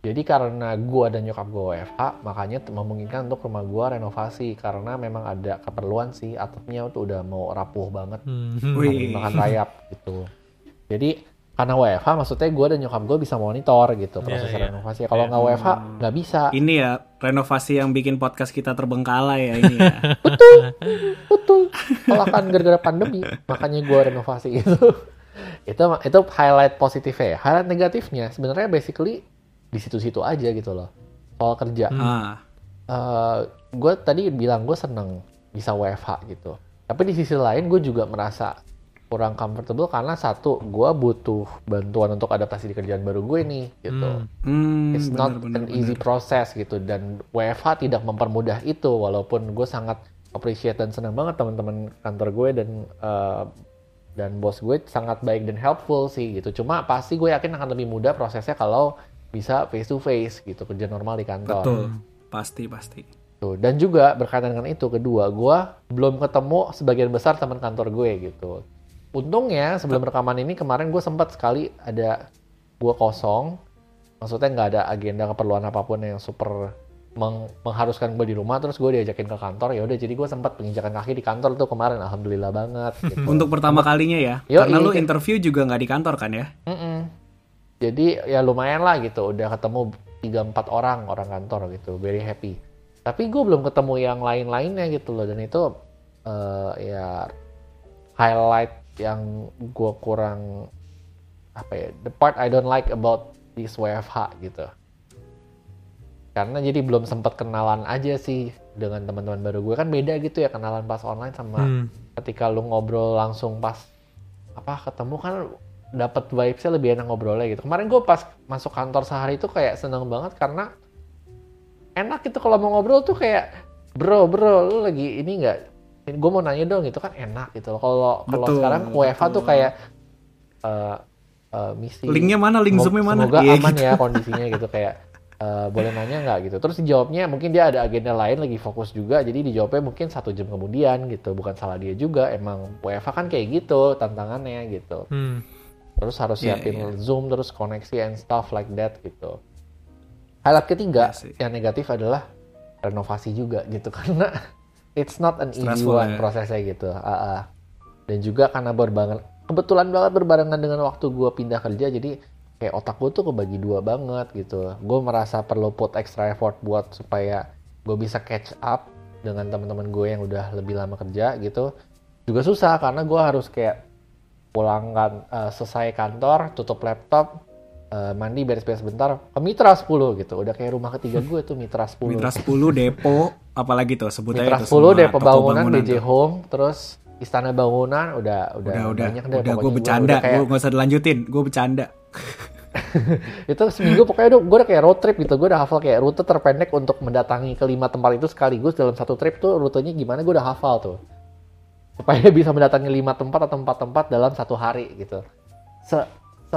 jadi karena gua dan nyokap gue WFH, makanya memungkinkan untuk rumah gua renovasi karena memang ada keperluan sih atapnya tuh udah mau rapuh banget, Hmm. Makan rayap gitu. Jadi karena WFH maksudnya gua dan nyokap gue bisa monitor gitu proses Iya, iya. renovasi. Kalau nggak WFH nggak bisa. Ini ya renovasi yang bikin podcast kita terbengkalai ya ini ya. Betul. Kalau kan gara-gara pandemi, makanya gua renovasi itu. itu itu highlight positifnya ya. Highlight negatifnya sebenarnya basically di situ-situ aja gitu loh. Soal kerja. ah. gue tadi bilang gue seneng bisa WFH gitu. Tapi di sisi lain gue juga merasa kurang comfortable karena satu gue butuh bantuan untuk adaptasi di kerjaan baru gue nih gitu. Hmm. Hmm, It's bener, not bener, an easy bener. process gitu dan WFH tidak mempermudah itu walaupun gue sangat appreciate dan senang banget teman-teman kantor gue dan eh, dan bos gue sangat baik dan helpful sih gitu. Cuma pasti gue yakin akan lebih mudah prosesnya kalau bisa face to face gitu kerja normal di kantor. Betul. Pasti pasti. Tuh, dan juga berkaitan dengan itu kedua, gue belum ketemu sebagian besar teman kantor gue gitu. Untungnya sebelum rekaman ini kemarin gue sempat sekali ada gue kosong, maksudnya nggak ada agenda keperluan apa pun yang super meng- mengharuskan gue di rumah, terus gue diajakin ke kantor, ya udah jadi gue sempat penginjakan kaki di kantor tuh kemarin, alhamdulillah banget. Gitu. Untuk pertama kalinya ya. Yoi. Karena lu interview juga nggak di kantor kan ya? Mm-mm. Jadi ya lumayan lah gitu, udah ketemu 3-4 orang orang kantor gitu, very happy. Tapi gue belum ketemu yang lain-lainnya gitu loh, dan itu eh, ya highlight yang gue kurang apa ya, the part I don't like about this WFH gitu. Karena jadi belum sempat kenalan aja sih dengan teman-teman baru gue kan beda gitu ya kenalan pas online sama Hmm. ketika lu ngobrol langsung pas apa ketemu kan dapat vibesnya lebih enak ngobrolnya gitu. Kemarin gue pas masuk kantor sehari itu kayak seneng banget karena enak gitu kalau mau ngobrol tuh kayak bro bro lu lagi ini nggak? Gue mau nanya dong gitu kan enak gitu loh. Kalau kalau sekarang WFH tuh kayak eh eh, misi. Linknya mana? Link Zoom-nya mana? Semoga Iya, aman gitu. ya kondisinya gitu kayak eh, boleh nanya nggak gitu. Terus dijawabnya mungkin dia ada agenda lain lagi fokus juga, jadi dijawabnya mungkin satu jam kemudian gitu. Bukan salah dia juga, emang WFH kan kayak gitu tantangannya gitu. Hmm. Terus harus Iya, siapin iya. Zoom, terus koneksi and stuff like that gitu. Highlight ketiga Iya yang negatif adalah renovasi juga gitu karena it's not an easy one ya. prosesnya gitu. Ah, ah. Dan juga karena berbarengan kebetulan banget berbarengan dengan waktu gue pindah kerja jadi kayak otak gue tuh kebagi dua banget gitu. Gue merasa perlu put extra effort buat supaya gue bisa catch up dengan teman-teman gue yang udah lebih lama kerja gitu. Juga susah karena gue harus kayak pulang kan uh, selesai kantor tutup laptop uh, mandi beres-beres bentar ke Mitra 10 gitu. Udah kayak rumah ketiga gue tuh Mitra 10 Mitra 10 Depo apalagi tuh sebutnya Mitra itu 10 semua Depo toko Bangunan DJ tuh. Home terus Istana Bangunan udah udah, udah udah banyak deh udah gue bercanda udah kayak, gue nggak usah dilanjutin gue bercanda. Itu seminggu pokoknya gue udah kayak road trip gitu gue udah hafal kayak rute terpendek untuk mendatangi kelima tempat itu sekaligus dalam satu trip tuh rutenya gimana gue udah hafal tuh. Supaya bisa mendatangi lima tempat atau empat tempat dalam satu hari gitu. Se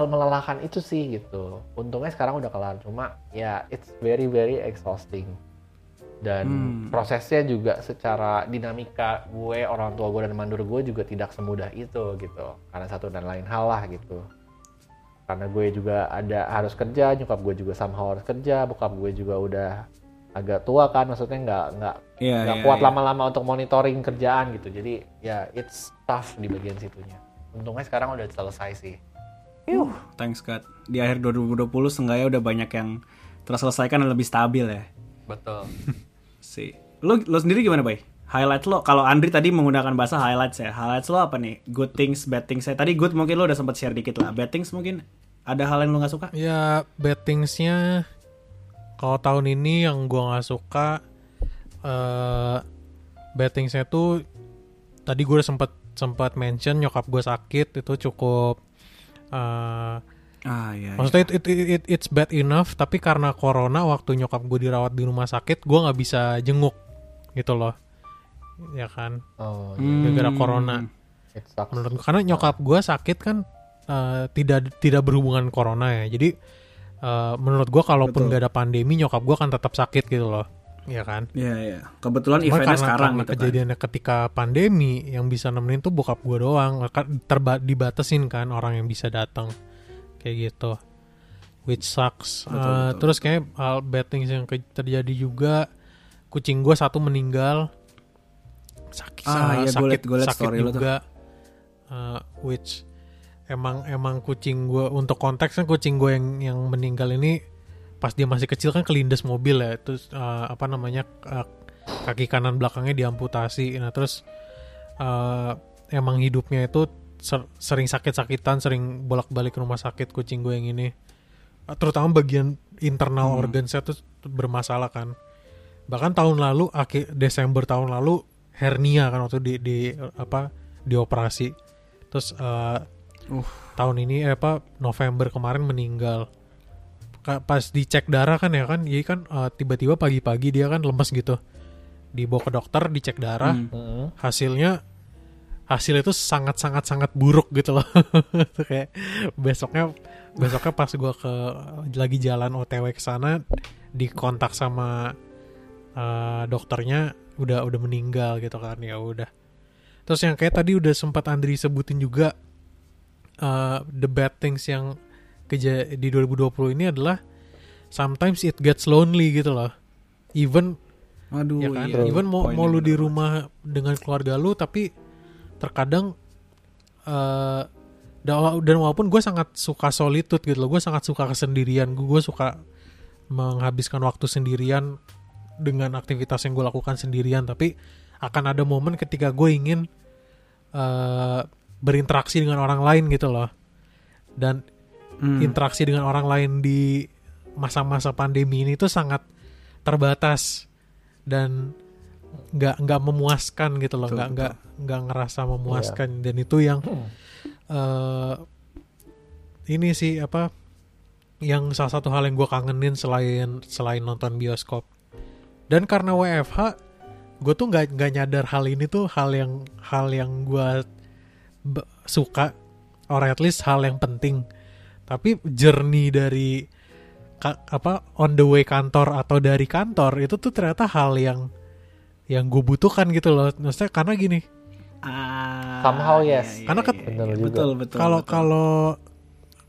melelahkan itu sih gitu. Untungnya sekarang udah kelar. Cuma ya it's very very exhausting. Dan Hmm. prosesnya juga secara dinamika gue orang tua gue dan mandur gue juga tidak semudah itu gitu. Karena satu dan lain hal lah gitu. Karena gue juga ada harus kerja nyokap gue juga somehow harus kerja bokap gue juga udah agak tua kan maksudnya nggak nggak Iya, nggak iya, kuat iya. lama-lama untuk monitoring kerjaan gitu. Jadi ya it's tough di bagian situnya. Untungnya sekarang udah selesai sih Yuh, thanks God. Di akhir 2020 seenggaknya udah banyak yang terselesaikan dan lebih stabil ya. betul Si. Lo, lo sendiri gimana, Bay? Highlight lo, kalau Andri tadi menggunakan bahasa highlights ya. Highlights lo apa nih? Good things, bad things. Tadi good mungkin lo udah sempat share dikit lah. Bad things mungkin ada hal yang lo gak suka? Ya bad things-nya kalau tahun ini yang gua nggak suka eh bad things-nya tuh tadi gue udah sempet sempat mention nyokap gue sakit itu cukup eh Ah, iya. iya. maksudnya it, it, it- it- it's bad enough tapi karena corona waktu nyokap gue dirawat di rumah sakit gue nggak bisa jenguk gitu loh ya kan oh Hmm. gara-gara corona it sucks menurut gue karena nyokap gue sakit kan eh, tidak tidak berhubungan corona ya jadi eh, menurut gue kalaupun Betul. gak ada pandemi nyokap gue akan tetap sakit gitu loh ya kan? Iya, iya. Kebetulan Cuma eventnya karena, sekarang karena gitu kan. kejadiannya ketika pandemi yang bisa nemenin tuh bokap gue doang. Kan terba dibatasin kan orang yang bisa datang. Kayak gitu. Which sucks. Betul, Eh, betul, terus kayak hal bad things yang terjadi juga kucing gue satu meninggal. Sakit Ah, iya, sakit gua liat- gua liat sakit story juga. Eh, which emang emang kucing gue untuk konteksnya kucing gue yang yang meninggal ini pas dia masih kecil kan kelindes mobil ya terus eh, apa namanya eh, kaki kanan belakangnya diamputasi. Nah terus eh, emang hidupnya itu ser- sering sakit-sakitan sering bolak-balik ke rumah sakit kucing gue yang ini. Terutama bagian internal Hmm. organsnya tuh bermasalah kan. Bahkan tahun lalu akhir Desember tahun lalu hernia kan waktu di di apa dioperasi. Terus eh, Uh. tahun ini eh, apa November kemarin meninggal pas dicek darah kan ya kan iya kan eh, tiba-tiba pagi-pagi dia kan lemes gitu. Dibawa ke dokter dicek darah. Hmm. Hasilnya hasilnya itu sangat sangat sangat buruk gitu loh. Itu kayak besoknya besoknya pas gua ke lagi jalan OTW ke sana dikontak sama eh, dokternya udah udah meninggal gitu kan ya udah. Terus yang kayak tadi udah sempat Andri sebutin juga eh, the bad things yang keja di 2020 ini adalah sometimes it gets lonely gitu loh. Even Aduh, ya kan? iya. even mau mau lu di rumah dengan keluarga lu tapi terkadang eh dan, walaupun gue sangat suka solitude gitu loh gue sangat suka kesendirian gue suka menghabiskan waktu sendirian dengan aktivitas yang gue lakukan sendirian tapi akan ada momen ketika gue ingin eh berinteraksi dengan orang lain gitu loh. Dan Hmm. interaksi dengan orang lain di masa-masa pandemi ini tuh sangat terbatas dan nggak nggak memuaskan gitu loh. Nggak nggak nggak ngerasa memuaskan. Dan itu yang eh ini sih apa yang salah satu hal yang gue kangenin selain selain nonton bioskop. Dan karena WFH gue tuh nggak nggak nyadar hal ini tuh hal yang hal yang gue suka. Or at least hal yang penting tapi journey dari ka- apa on the way kantor atau dari kantor itu tuh ternyata hal yang yang gue butuhkan gitu loh maksudnya karena gini Ah, Somehow, iya, yes. iya, Karena ket- iya, iya. betul betul. kalau kalau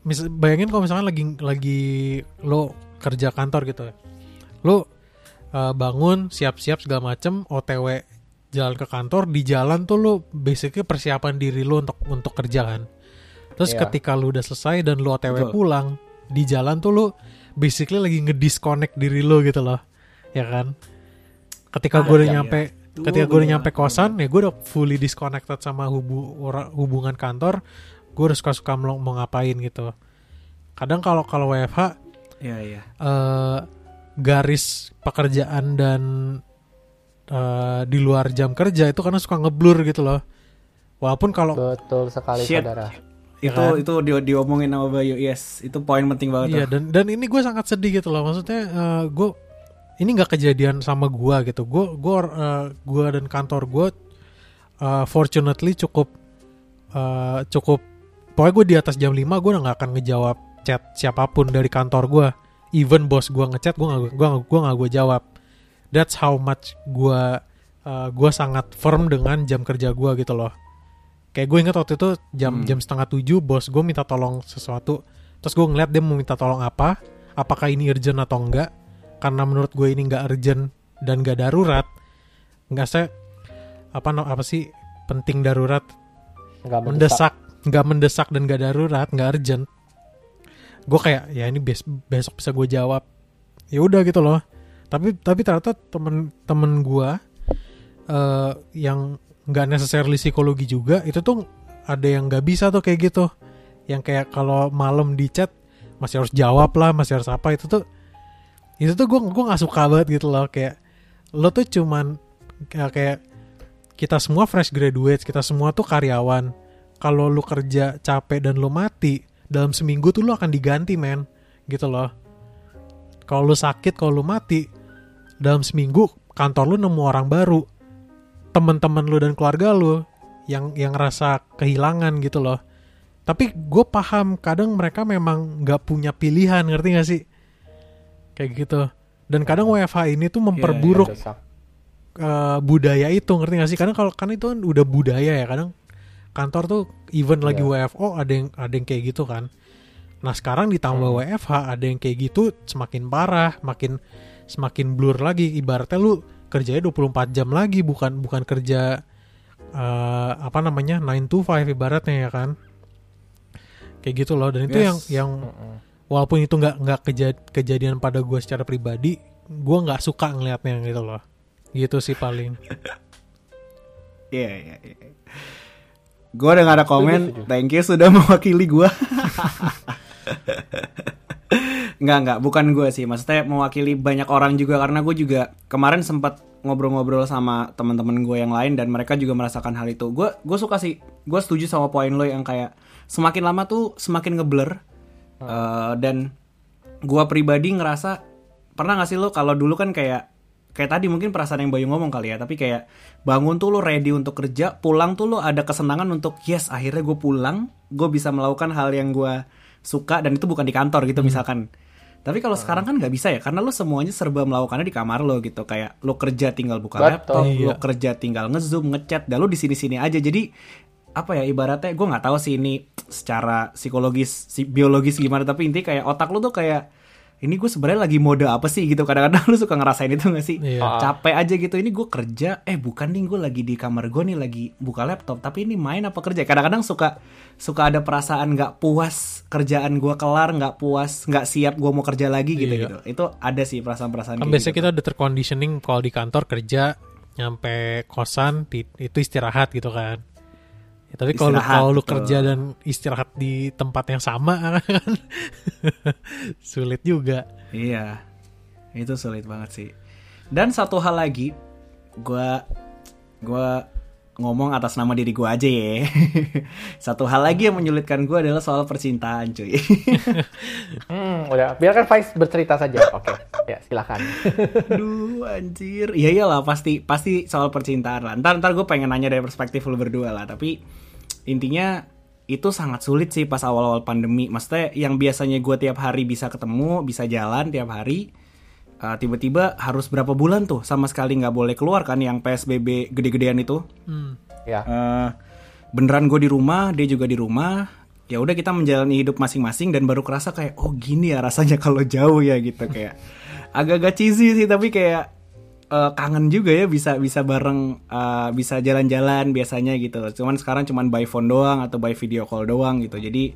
mis bayangin kalau misalkan lagi lagi lo kerja kantor gitu lo uh, bangun siap-siap segala macem OTW jalan ke kantor di jalan tuh lo basically persiapan diri lo untuk untuk kerja kan terus Iya. ketika lo udah selesai dan lo OTW Betul. pulang di jalan tuh lo basically lagi ngedisconnect diri lo gitu loh ya kan ketika Ah, gue udah iya, nyampe Tuh, ketika gue udah nyampe kosan ya gue udah fully disconnected sama hubu hubungan kantor gue udah suka suka mau, mau ngapain gitu kadang kalau kalau WFH Iya iya. eh, garis pekerjaan dan eh, di luar jam kerja itu karena suka ngeblur gitu loh walaupun kalau Betul sekali Shit. saudara. Ya itu kan? itu di, diomongin sama Bayu. Yes, itu poin penting banget. Iya tuh. dan dan ini gue sangat sedih gitu loh maksudnya eh, gue ini nggak kejadian sama gue gitu gue gue eh, gue dan kantor gue eh, fortunately cukup eh, cukup pokoknya gue di atas jam 5 gue udah nggak akan ngejawab chat siapa pun dari kantor gue even bos gue ngechat gue nggak gue gue nggak gue jawab that's how much gue eh, gue sangat firm dengan jam kerja gue gitu loh kayak gue inget waktu itu jam Hmm. jam setengah tujuh bos gue minta tolong sesuatu. Terus gue ngeliat dia mau minta tolong apa apakah ini urgent atau enggak. Karena menurut gue ini nggak urgent dan gak darurat nggak saya apa no- apa sih penting darurat. Nggak mendesak. nggak mendesak dan gak darurat nggak urgent. Gue kayak ya ini bes- besok bisa gue jawab. Ya udah gitu loh. Tapi tapi ternyata temen-temen gue eh yang nggak necessarily psikologi juga itu tuh ada yang nggak bisa tuh kayak gitu. Yang kayak kalau malam di chat masih harus jawab lah masih harus apa itu tuh itu tuh gue gue nggak suka banget gitu loh. Kayak lo tuh cuman kayak, kayak kita semua fresh graduates kita semua tuh karyawan. Kalau lu kerja capek dan lu mati dalam seminggu tuh lu akan diganti men gitu loh. Kalau lu sakit kalau lu mati dalam seminggu kantor lu nemu orang baru teman-teman lu dan keluarga lu yang yang rasa kehilangan gitu loh tapi gue paham kadang mereka memang nggak punya pilihan ngerti gak sih kayak gitu dan kadang WFH ini tuh memperburuk Mendesak. eh, budaya itu ngerti gak sih? Karena kalau kan itu kan udah budaya ya kadang kantor tuh even lagi Iya. WFO ada yang ada yang kayak gitu kan. Nah sekarang ditambah Hmm. WFH ada yang kayak gitu semakin parah, makin semakin blur lagi. Ibaratnya lu kerjanya 24 jam lagi bukan bukan kerja eh, apa namanya 9 to 5 ibaratnya ya kan. Kayak gitu loh dan itu Yes. yang yang walaupun itu nggak nggak keja- kejadian pada gue secara pribadi, gue nggak suka ngelihatnya gitu loh. Gitu sih paling. Iya iya. iya. Gue udah gak ada komen. Thank you sudah mewakili gue. Nggak nggak, bukan gue sih. Maksudnya mewakili banyak orang juga karena gue juga kemarin sempat ngobrol-ngobrol sama teman-teman gue yang lain dan mereka juga merasakan hal itu. Gue gue suka sih. Gue setuju sama poin lo yang kayak semakin lama tuh semakin ngeblur. Eh, dan gue pribadi ngerasa pernah gak sih lo kalau dulu kan kayak kayak tadi mungkin perasaan yang Bayu ngomong kali ya tapi kayak bangun tuh lo ready untuk kerja pulang tuh lo ada kesenangan untuk yes akhirnya gue pulang gue bisa melakukan hal yang gue suka dan itu bukan di kantor gitu misalkan tapi kalau sekarang kan nggak bisa ya karena lo semuanya serba melakukannya di kamar lo gitu kayak lo kerja tinggal buka Betul. laptop lo Iya. kerja tinggal ngezoom ngechat dan lo di sini sini aja jadi apa ya ibaratnya gue nggak tahu sih ini secara psikologis si- biologis gimana tapi intinya kayak otak lo tuh kayak ini gue sebenarnya lagi mode apa sih gitu kadang-kadang lu suka ngerasain itu gak sih Iya. Ah. capek aja gitu ini gue kerja eh bukan nih gue lagi di kamar gue nih lagi buka laptop tapi ini main apa kerja kadang-kadang suka suka ada perasaan nggak puas kerjaan gue kelar nggak puas nggak siap gue mau kerja lagi gitu Iya. gitu itu ada sih perasaan-perasaan Kan biasanya gitu. kita udah terconditioning kalau di kantor kerja nyampe kosan ti- itu istirahat gitu kan. Ya, tapi kalau lu kerja dan istirahat di tempat yang sama kan sulit juga. Iya, itu sulit banget sih. Dan satu hal lagi, gua gua ngomong atas nama diri gua aja ya. satu hal lagi yang menyulitkan gua adalah soal percintaan, cuy. Hmm, udah. Biarkan Faiz bercerita saja. Oke. Ya, silakan. Aduh, anjir. Iya iyalah pasti pasti soal percintaan lah. Ntar ntar gue pengen nanya dari perspektif lu berdua lah. Tapi intinya itu sangat sulit sih pas awal-awal pandemi. Maksudnya yang biasanya gue tiap hari bisa ketemu, bisa jalan tiap hari. Uh, tiba-tiba harus berapa bulan tuh sama sekali nggak boleh keluar kan yang PSBB gede-gedean itu. Hmm. Ya. Eh, beneran gue di rumah, dia juga di rumah. Ya udah kita menjalani hidup masing-masing dan baru kerasa kayak oh gini ya rasanya kalau jauh ya gitu kayak agak-agak cheesy sih tapi kayak eh, kangen juga ya bisa bisa bareng eh, bisa jalan-jalan biasanya gitu. Cuman sekarang cuman by phone doang atau by video call doang gitu. Jadi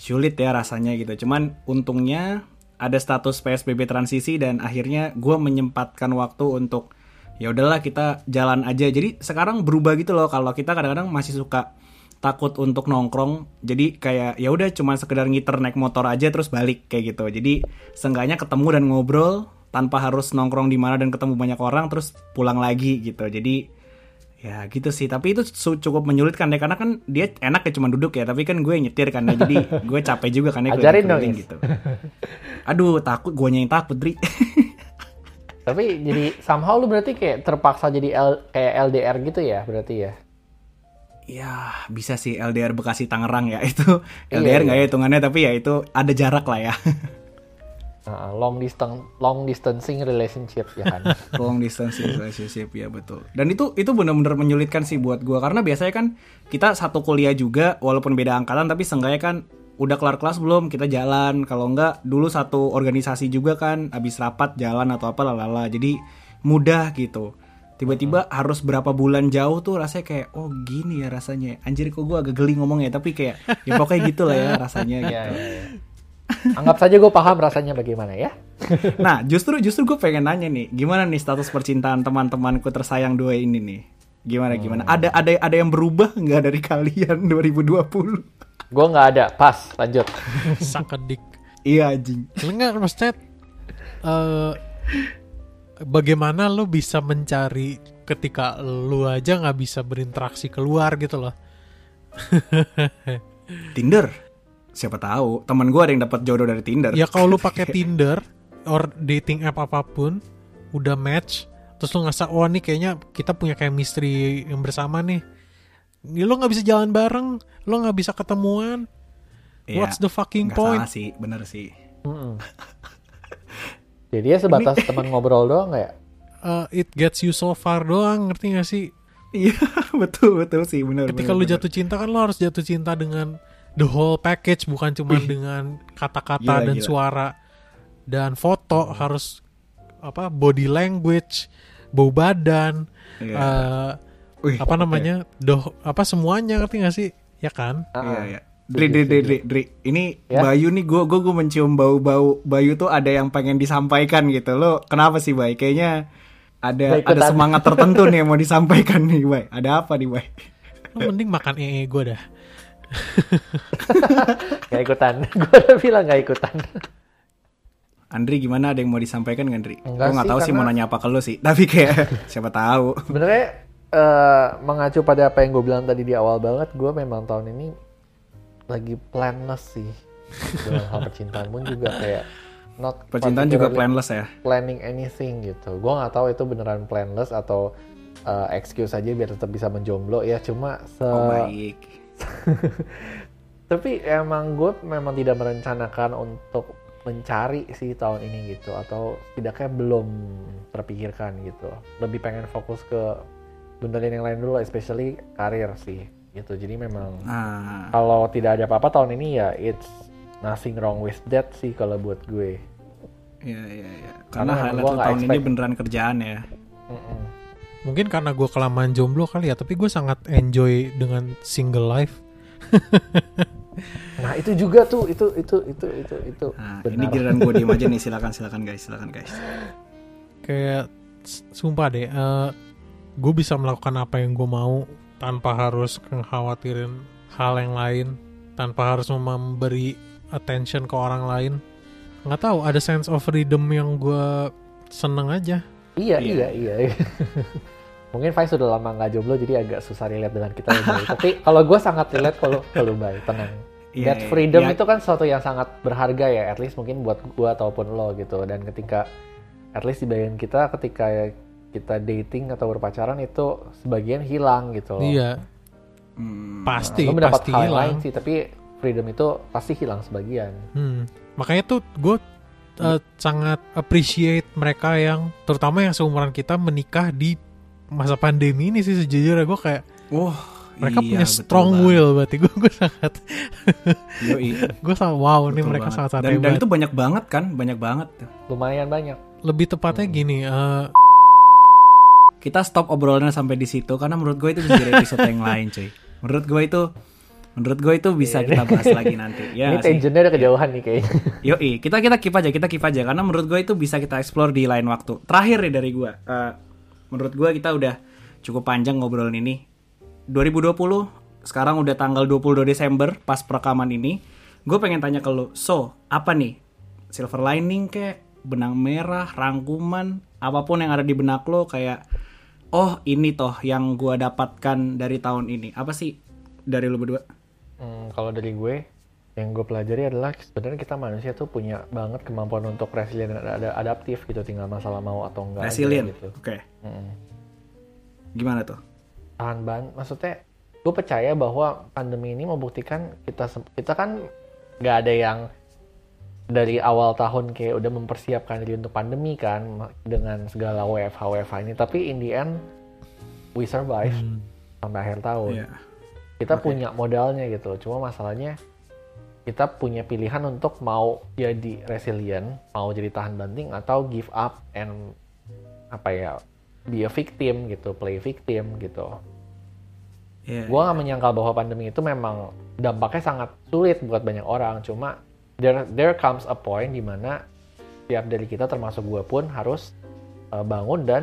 sulit ya rasanya gitu. Cuman untungnya ada status PSBB transisi dan akhirnya gue menyempatkan waktu untuk ya udahlah kita jalan aja. Jadi sekarang berubah gitu loh kalau kita kadang-kadang masih suka takut untuk nongkrong. Jadi kayak ya udah cuma sekedar ngiter naik motor aja terus balik kayak gitu. Jadi seenggaknya ketemu dan ngobrol tanpa harus nongkrong di mana dan ketemu banyak orang terus pulang lagi gitu. Jadi ya gitu sih. Tapi itu cukup menyulitkan deh karena kan dia enak ya cuma duduk ya tapi kan gue nyetir kan ya. Jadi gue capek juga kan ya Ajarin dong, gitu. Aduh takut gue yang takut Dri. Tapi jadi somehow lu berarti kayak terpaksa jadi L, kayak LDR gitu ya berarti ya. ya bisa sih LDR Bekasi Tangerang ya itu. Iya, LDR nggak iya. ya hitungannya tapi ya itu ada jarak lah ya Nah, long distance long distancing relationship ya kan. long distance relationship ya betul. Dan itu itu benar-benar menyulitkan sih buat gua. Karena biasanya kan kita satu kuliah juga walaupun beda angkatan tapi seenggaknya kan udah kelar kelas belum kita jalan. Kalau enggak dulu satu organisasi juga kan habis rapat jalan atau apa lalala. Jadi mudah gitu. Tiba-tiba harus berapa bulan jauh tuh rasanya kayak oh gini ya rasanya. Anjir kok gua agak geli ngomongnya tapi kayak ya pokoknya gitu lah ya rasanya gitu. Iya, iya, iya. Anggap saja gue paham rasanya bagaimana ya. Nah, justru justru gue pengen nanya nih, gimana nih status percintaan teman-temanku tersayang dua ini nih? Gimana gimana? Ada ada ada yang berubah nggak dari kalian 2020? Gue nggak ada. Pas. Lanjut. Sakedik. iya anjing. Enggak, maksudnya eh bagaimana lo bisa mencari ketika lu aja nggak bisa berinteraksi keluar gitu loh. Tinder. Siapa tahu teman gue ada yang dapat jodoh dari Tinder. Ya kalau lu pakai Tinder or dating app apa pun udah match terus lu ngerasa oh nih kayaknya kita punya chemistry yang bersama nih. Ya, lo nggak bisa jalan bareng, lo nggak bisa ketemuan. Iya, What's the fucking point? salah sih, bener sih. Mm-mm. Jadi ya sebatas teman ngobrol doang ya? Uh, it gets you so far doang, ngerti gak sih? Iya, betul betul sih, bener. Ketika bener, lu bener. jatuh cinta kan lo harus jatuh cinta dengan the whole package bukan cuma dengan kata-kata dan gila. suara dan foto harus apa body language, bau badan, Iya. eh, Wih, apa namanya, doh apa semuanya ngerti gak sih? Ya kan? Iya, iya. Dri, Dri, Dri, Dri, Dri. Ini Ya. Bayu nih, gue gue gue mencium bau-bau Bayu tuh ada yang pengen disampaikan gitu. Lo kenapa sih, Bay? Kayaknya ada ada semangat tertentu nih yang mau disampaikan nih, Bay. Ada apa nih, Bay? Lo mending makan ee gue dah. Nggak ikutan. gue udah bilang nggak ikutan. Andri gimana? Ada yang mau disampaikan nggak, Andri? Enggak Gue sih, tahu sih mau nanya apa ke lo sih. Tapi kayak siapa tahu. Sebenarnya eh, mengacu pada apa yang gue bilang tadi di awal banget, gue memang tahun ini lagi planless sih. Dengan hal percintaan pun juga kayak not Percintaan juga planless ya. planning anything gitu. Gue nggak tahu itu beneran planless atau eh, excuse aja biar tetap bisa menjomblo ya. Cuma se Oh, baik. tapi emang gue memang tidak merencanakan untuk mencari sih tahun ini gitu atau tidaknya belum terpikirkan gitu lebih pengen fokus ke benerin yang lain dulu especially karir sih gitu jadi memang Ah, kalau tidak ada apa-apa tahun ini ya it's nothing wrong with that sih kalau buat gue iya iya iya. Karena Karena highlight tahun ini expect. beneran kerjaan ya. Mm-mm. Mungkin karena gue kelamaan jomblo kali ya, tapi gue sangat enjoy dengan single life. nah itu juga tuh itu itu itu itu itu Nah, benar ini giliran gue diem aja nih. Silakan silakan guys, silakan guys. Kayak sumpah deh, gue bisa melakukan apa yang gue mau tanpa harus khawatirin hal yang lain, tanpa harus memberi attention ke orang lain. Nggak tahu, ada sense of freedom yang gue seneng aja. Iya, Iya. iya, iya. Mungkin Faiz sudah lama nggak jomblo jadi agak susah relate dengan kita ya. Tapi kalau gue sangat relate kalau kalau Bay, tenang. Iya, That iya. freedom Iya. itu kan sesuatu yang sangat berharga ya, at least mungkin buat gue ataupun lo gitu. Dan ketika, at least di bagian kita ketika kita dating atau berpacaran itu sebagian hilang gitu loh. Iya, Hmm, pasti, lo mendapat pasti hal hilang. lain sih, tapi freedom itu pasti hilang sebagian. Hmm. Makanya tuh gue uh, sangat appreciate mereka yang terutama yang seumuran kita menikah di masa pandemi ini sih sejujurnya gue kayak Wah, mereka iya, punya strong banget. will berarti gue gue sangat gue sangat wow ini betul mereka banget. sangat sangat dan, dan itu banyak banget kan, banyak banget. Lumayan banyak. lebih tepatnya gini uh, Kita stop obrolannya sampai di situ karena menurut gue itu bisa jadi episode yang lain, cuy. Menurut gue itu, menurut gue itu bisa kita bahas lagi nanti. Ya, Iya. Ini tangentnya udah kejauhan nih kayaknya. Yoi, kita kita keep aja, kita keep aja karena menurut gue itu bisa kita explore di lain waktu. Terakhir nih dari gue, eh, menurut gue kita udah cukup panjang ngobrolin ini. 2020 sekarang udah tanggal 22 Desember pas perekaman ini. Gue pengen tanya ke lo, so apa nih silver lining kayak benang merah, rangkuman, apa pun yang ada di benak lo kayak oh ini toh yang gue dapatkan dari tahun ini. Apa sih dari lo berdua? Hmm, kalau dari gue, yang gue pelajari adalah sebenarnya kita manusia tuh punya banget kemampuan untuk resilient dan ada adaptif gitu, tinggal masalah mau atau enggak. Resilient, gitu. oke. Mm-mm. Gimana tuh? tahan ban maksudnya gue percaya bahwa pandemi ini membuktikan kita kita kan nggak ada yang dari awal tahun kayak udah mempersiapkan diri untuk pandemi kan dengan segala WFH WFH ini tapi in the end we survive sampai akhir tahun Iya. Kita Oke. punya modalnya gitu cuma masalahnya kita punya pilihan untuk mau jadi resilient mau jadi tahan banting atau give up and apa ya be a victim gitu play victim gitu Iya. gue gak menyangkal bahwa pandemi itu memang dampaknya sangat sulit buat banyak orang cuma there there comes a point di mana tiap dari kita termasuk gue pun harus uh, bangun dan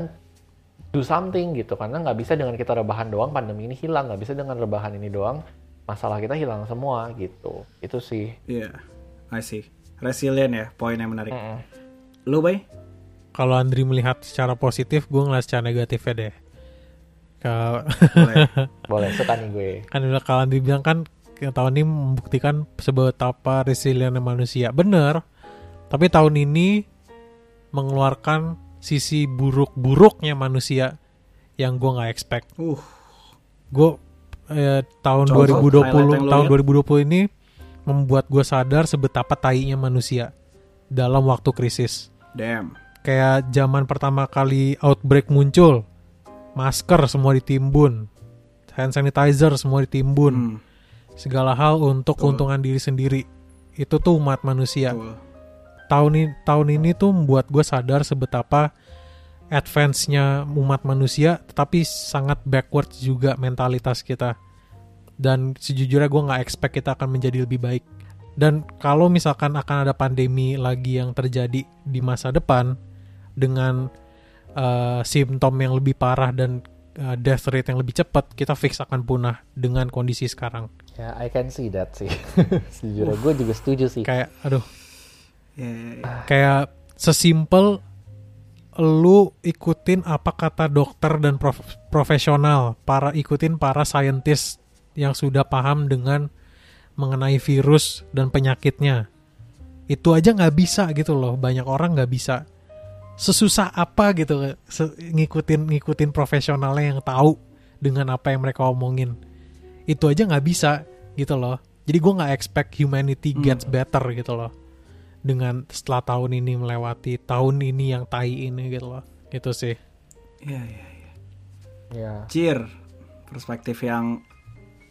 do something gitu karena nggak bisa dengan kita rebahan doang pandemi ini hilang nggak bisa dengan rebahan ini doang masalah kita hilang semua gitu itu sih Iya. I see. Resilient ya, poin yang menarik. Mm-mm. Lu, Bay? Kalau Andri melihat secara positif, gue ngeliat secara negatifnya deh. Ke- Boleh. boleh suka nih gue kan udah kalau Andri bilang kan tahun ini membuktikan seberapa resilient manusia. Bener. Tapi tahun ini mengeluarkan sisi buruk-buruknya manusia yang gue nggak expect. uh, Gue eh, tahun Contoh, 2020 highlight yang lo tahun lihat? 2020 ini membuat gue sadar sebetapa tainya manusia dalam waktu krisis. damn. Kayak zaman pertama kali outbreak muncul, masker semua ditimbun, hand sanitizer semua ditimbun, Hmm, segala hal untuk Betul. keuntungan diri sendiri. Itu tuh umat manusia. betul. Tahun ini tahun ini tuh membuat gue sadar sebetapa advance-nya umat manusia, tetapi sangat backward juga mentalitas kita. Dan sejujurnya gue nggak expect kita akan menjadi lebih baik. Dan kalau misalkan akan ada pandemi lagi yang terjadi di masa depan dengan uh, simptom yang lebih parah dan uh, death rate yang lebih cepat, kita fix akan punah dengan kondisi sekarang. ya I can see that sih sejujurnya gue juga setuju sih Kayak, aduh, Ya, ya, ya. kayak sesimpel lu ikutin apa kata dokter dan prof- profesional, para ikutin para saintis yang sudah paham dengan mengenai virus dan penyakitnya. Itu aja nggak bisa gitu loh, banyak orang nggak bisa. Sesusah apa gitu se- ngikutin ngikutin profesionalnya yang tahu dengan apa yang mereka omongin. Itu aja nggak bisa gitu loh. Jadi gue nggak expect humanity gets better gitu loh dengan setelah tahun ini melewati tahun ini yang tai ini gitu loh. Gitu sih. Iya, iya, iya. ya. Cheer. Perspektif yang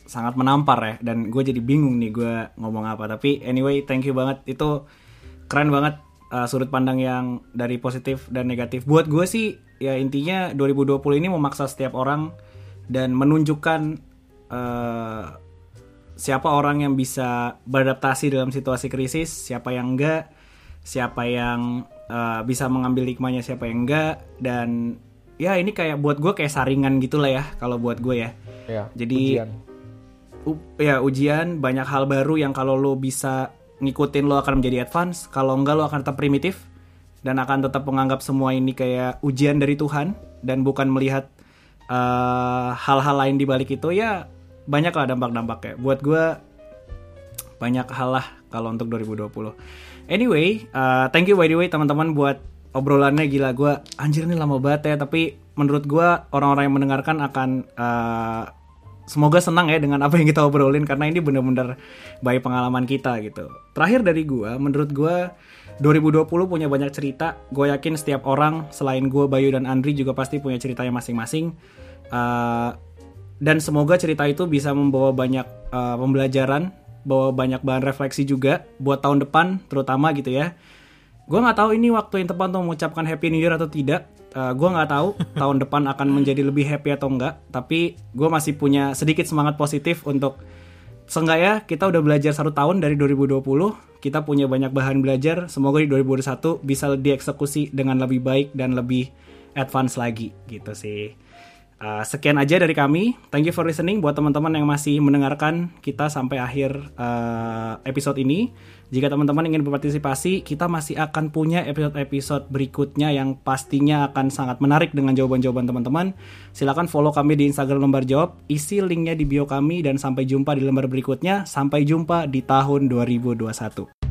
sangat menampar ya. Dan gue jadi bingung nih gue ngomong apa. Tapi anyway thank you banget. Itu keren banget uh, sudut pandang yang dari positif dan negatif. Buat gue sih ya intinya 2020 ini memaksa setiap orang dan menunjukkan uh, siapa orang yang bisa beradaptasi dalam situasi krisis siapa yang enggak siapa yang uh, bisa mengambil hikmahnya siapa yang enggak dan ya ini kayak buat gue kayak saringan gitulah ya kalau buat gue ya. Ya Jadi- ujian. U- ya ujian banyak hal baru yang kalau lo bisa ngikutin lo akan menjadi advance. Kalau enggak lo akan tetap primitif dan akan tetap menganggap semua ini kayak ujian dari Tuhan dan bukan melihat eh, hal-hal lain di balik itu. Ya banyak lah dampak-dampaknya buat gue banyak hal lah kalau untuk 2020 anyway eh, thank you by the way teman-teman buat obrolannya gila gue anjir ini lama banget ya tapi menurut gue orang-orang yang mendengarkan akan eh, semoga senang ya dengan apa yang kita obrolin karena ini bener-bener baik pengalaman kita gitu. Terakhir dari gua, menurut gua 2020 punya banyak cerita. Gue yakin setiap orang selain gua, Bayu dan Andri juga pasti punya ceritanya masing-masing. Uh, dan semoga cerita itu bisa membawa banyak uh, pembelajaran, bawa banyak bahan refleksi juga buat tahun depan terutama gitu ya. Gue nggak tahu ini waktu yang tepat untuk mengucapkan Happy New Year atau tidak. Uh, gue nggak tahu tahun depan akan menjadi lebih happy atau enggak. Tapi gue masih punya sedikit semangat positif untuk seenggaknya kita udah belajar satu tahun dari 2020. Kita punya banyak bahan belajar. Semoga di 2021 bisa dieksekusi dengan lebih baik dan lebih advance lagi gitu sih. Uh, sekian aja dari kami. Thank you for listening buat teman-teman yang masih mendengarkan kita sampai akhir uh, episode ini. Jika teman-teman ingin berpartisipasi, kita masih akan punya episode-episode berikutnya yang pastinya akan sangat menarik dengan jawaban-jawaban teman-teman. Silahkan follow kami di Instagram Lembar Jawab, isi linknya di bio kami, dan sampai jumpa di lembar berikutnya. Sampai jumpa di tahun 2021.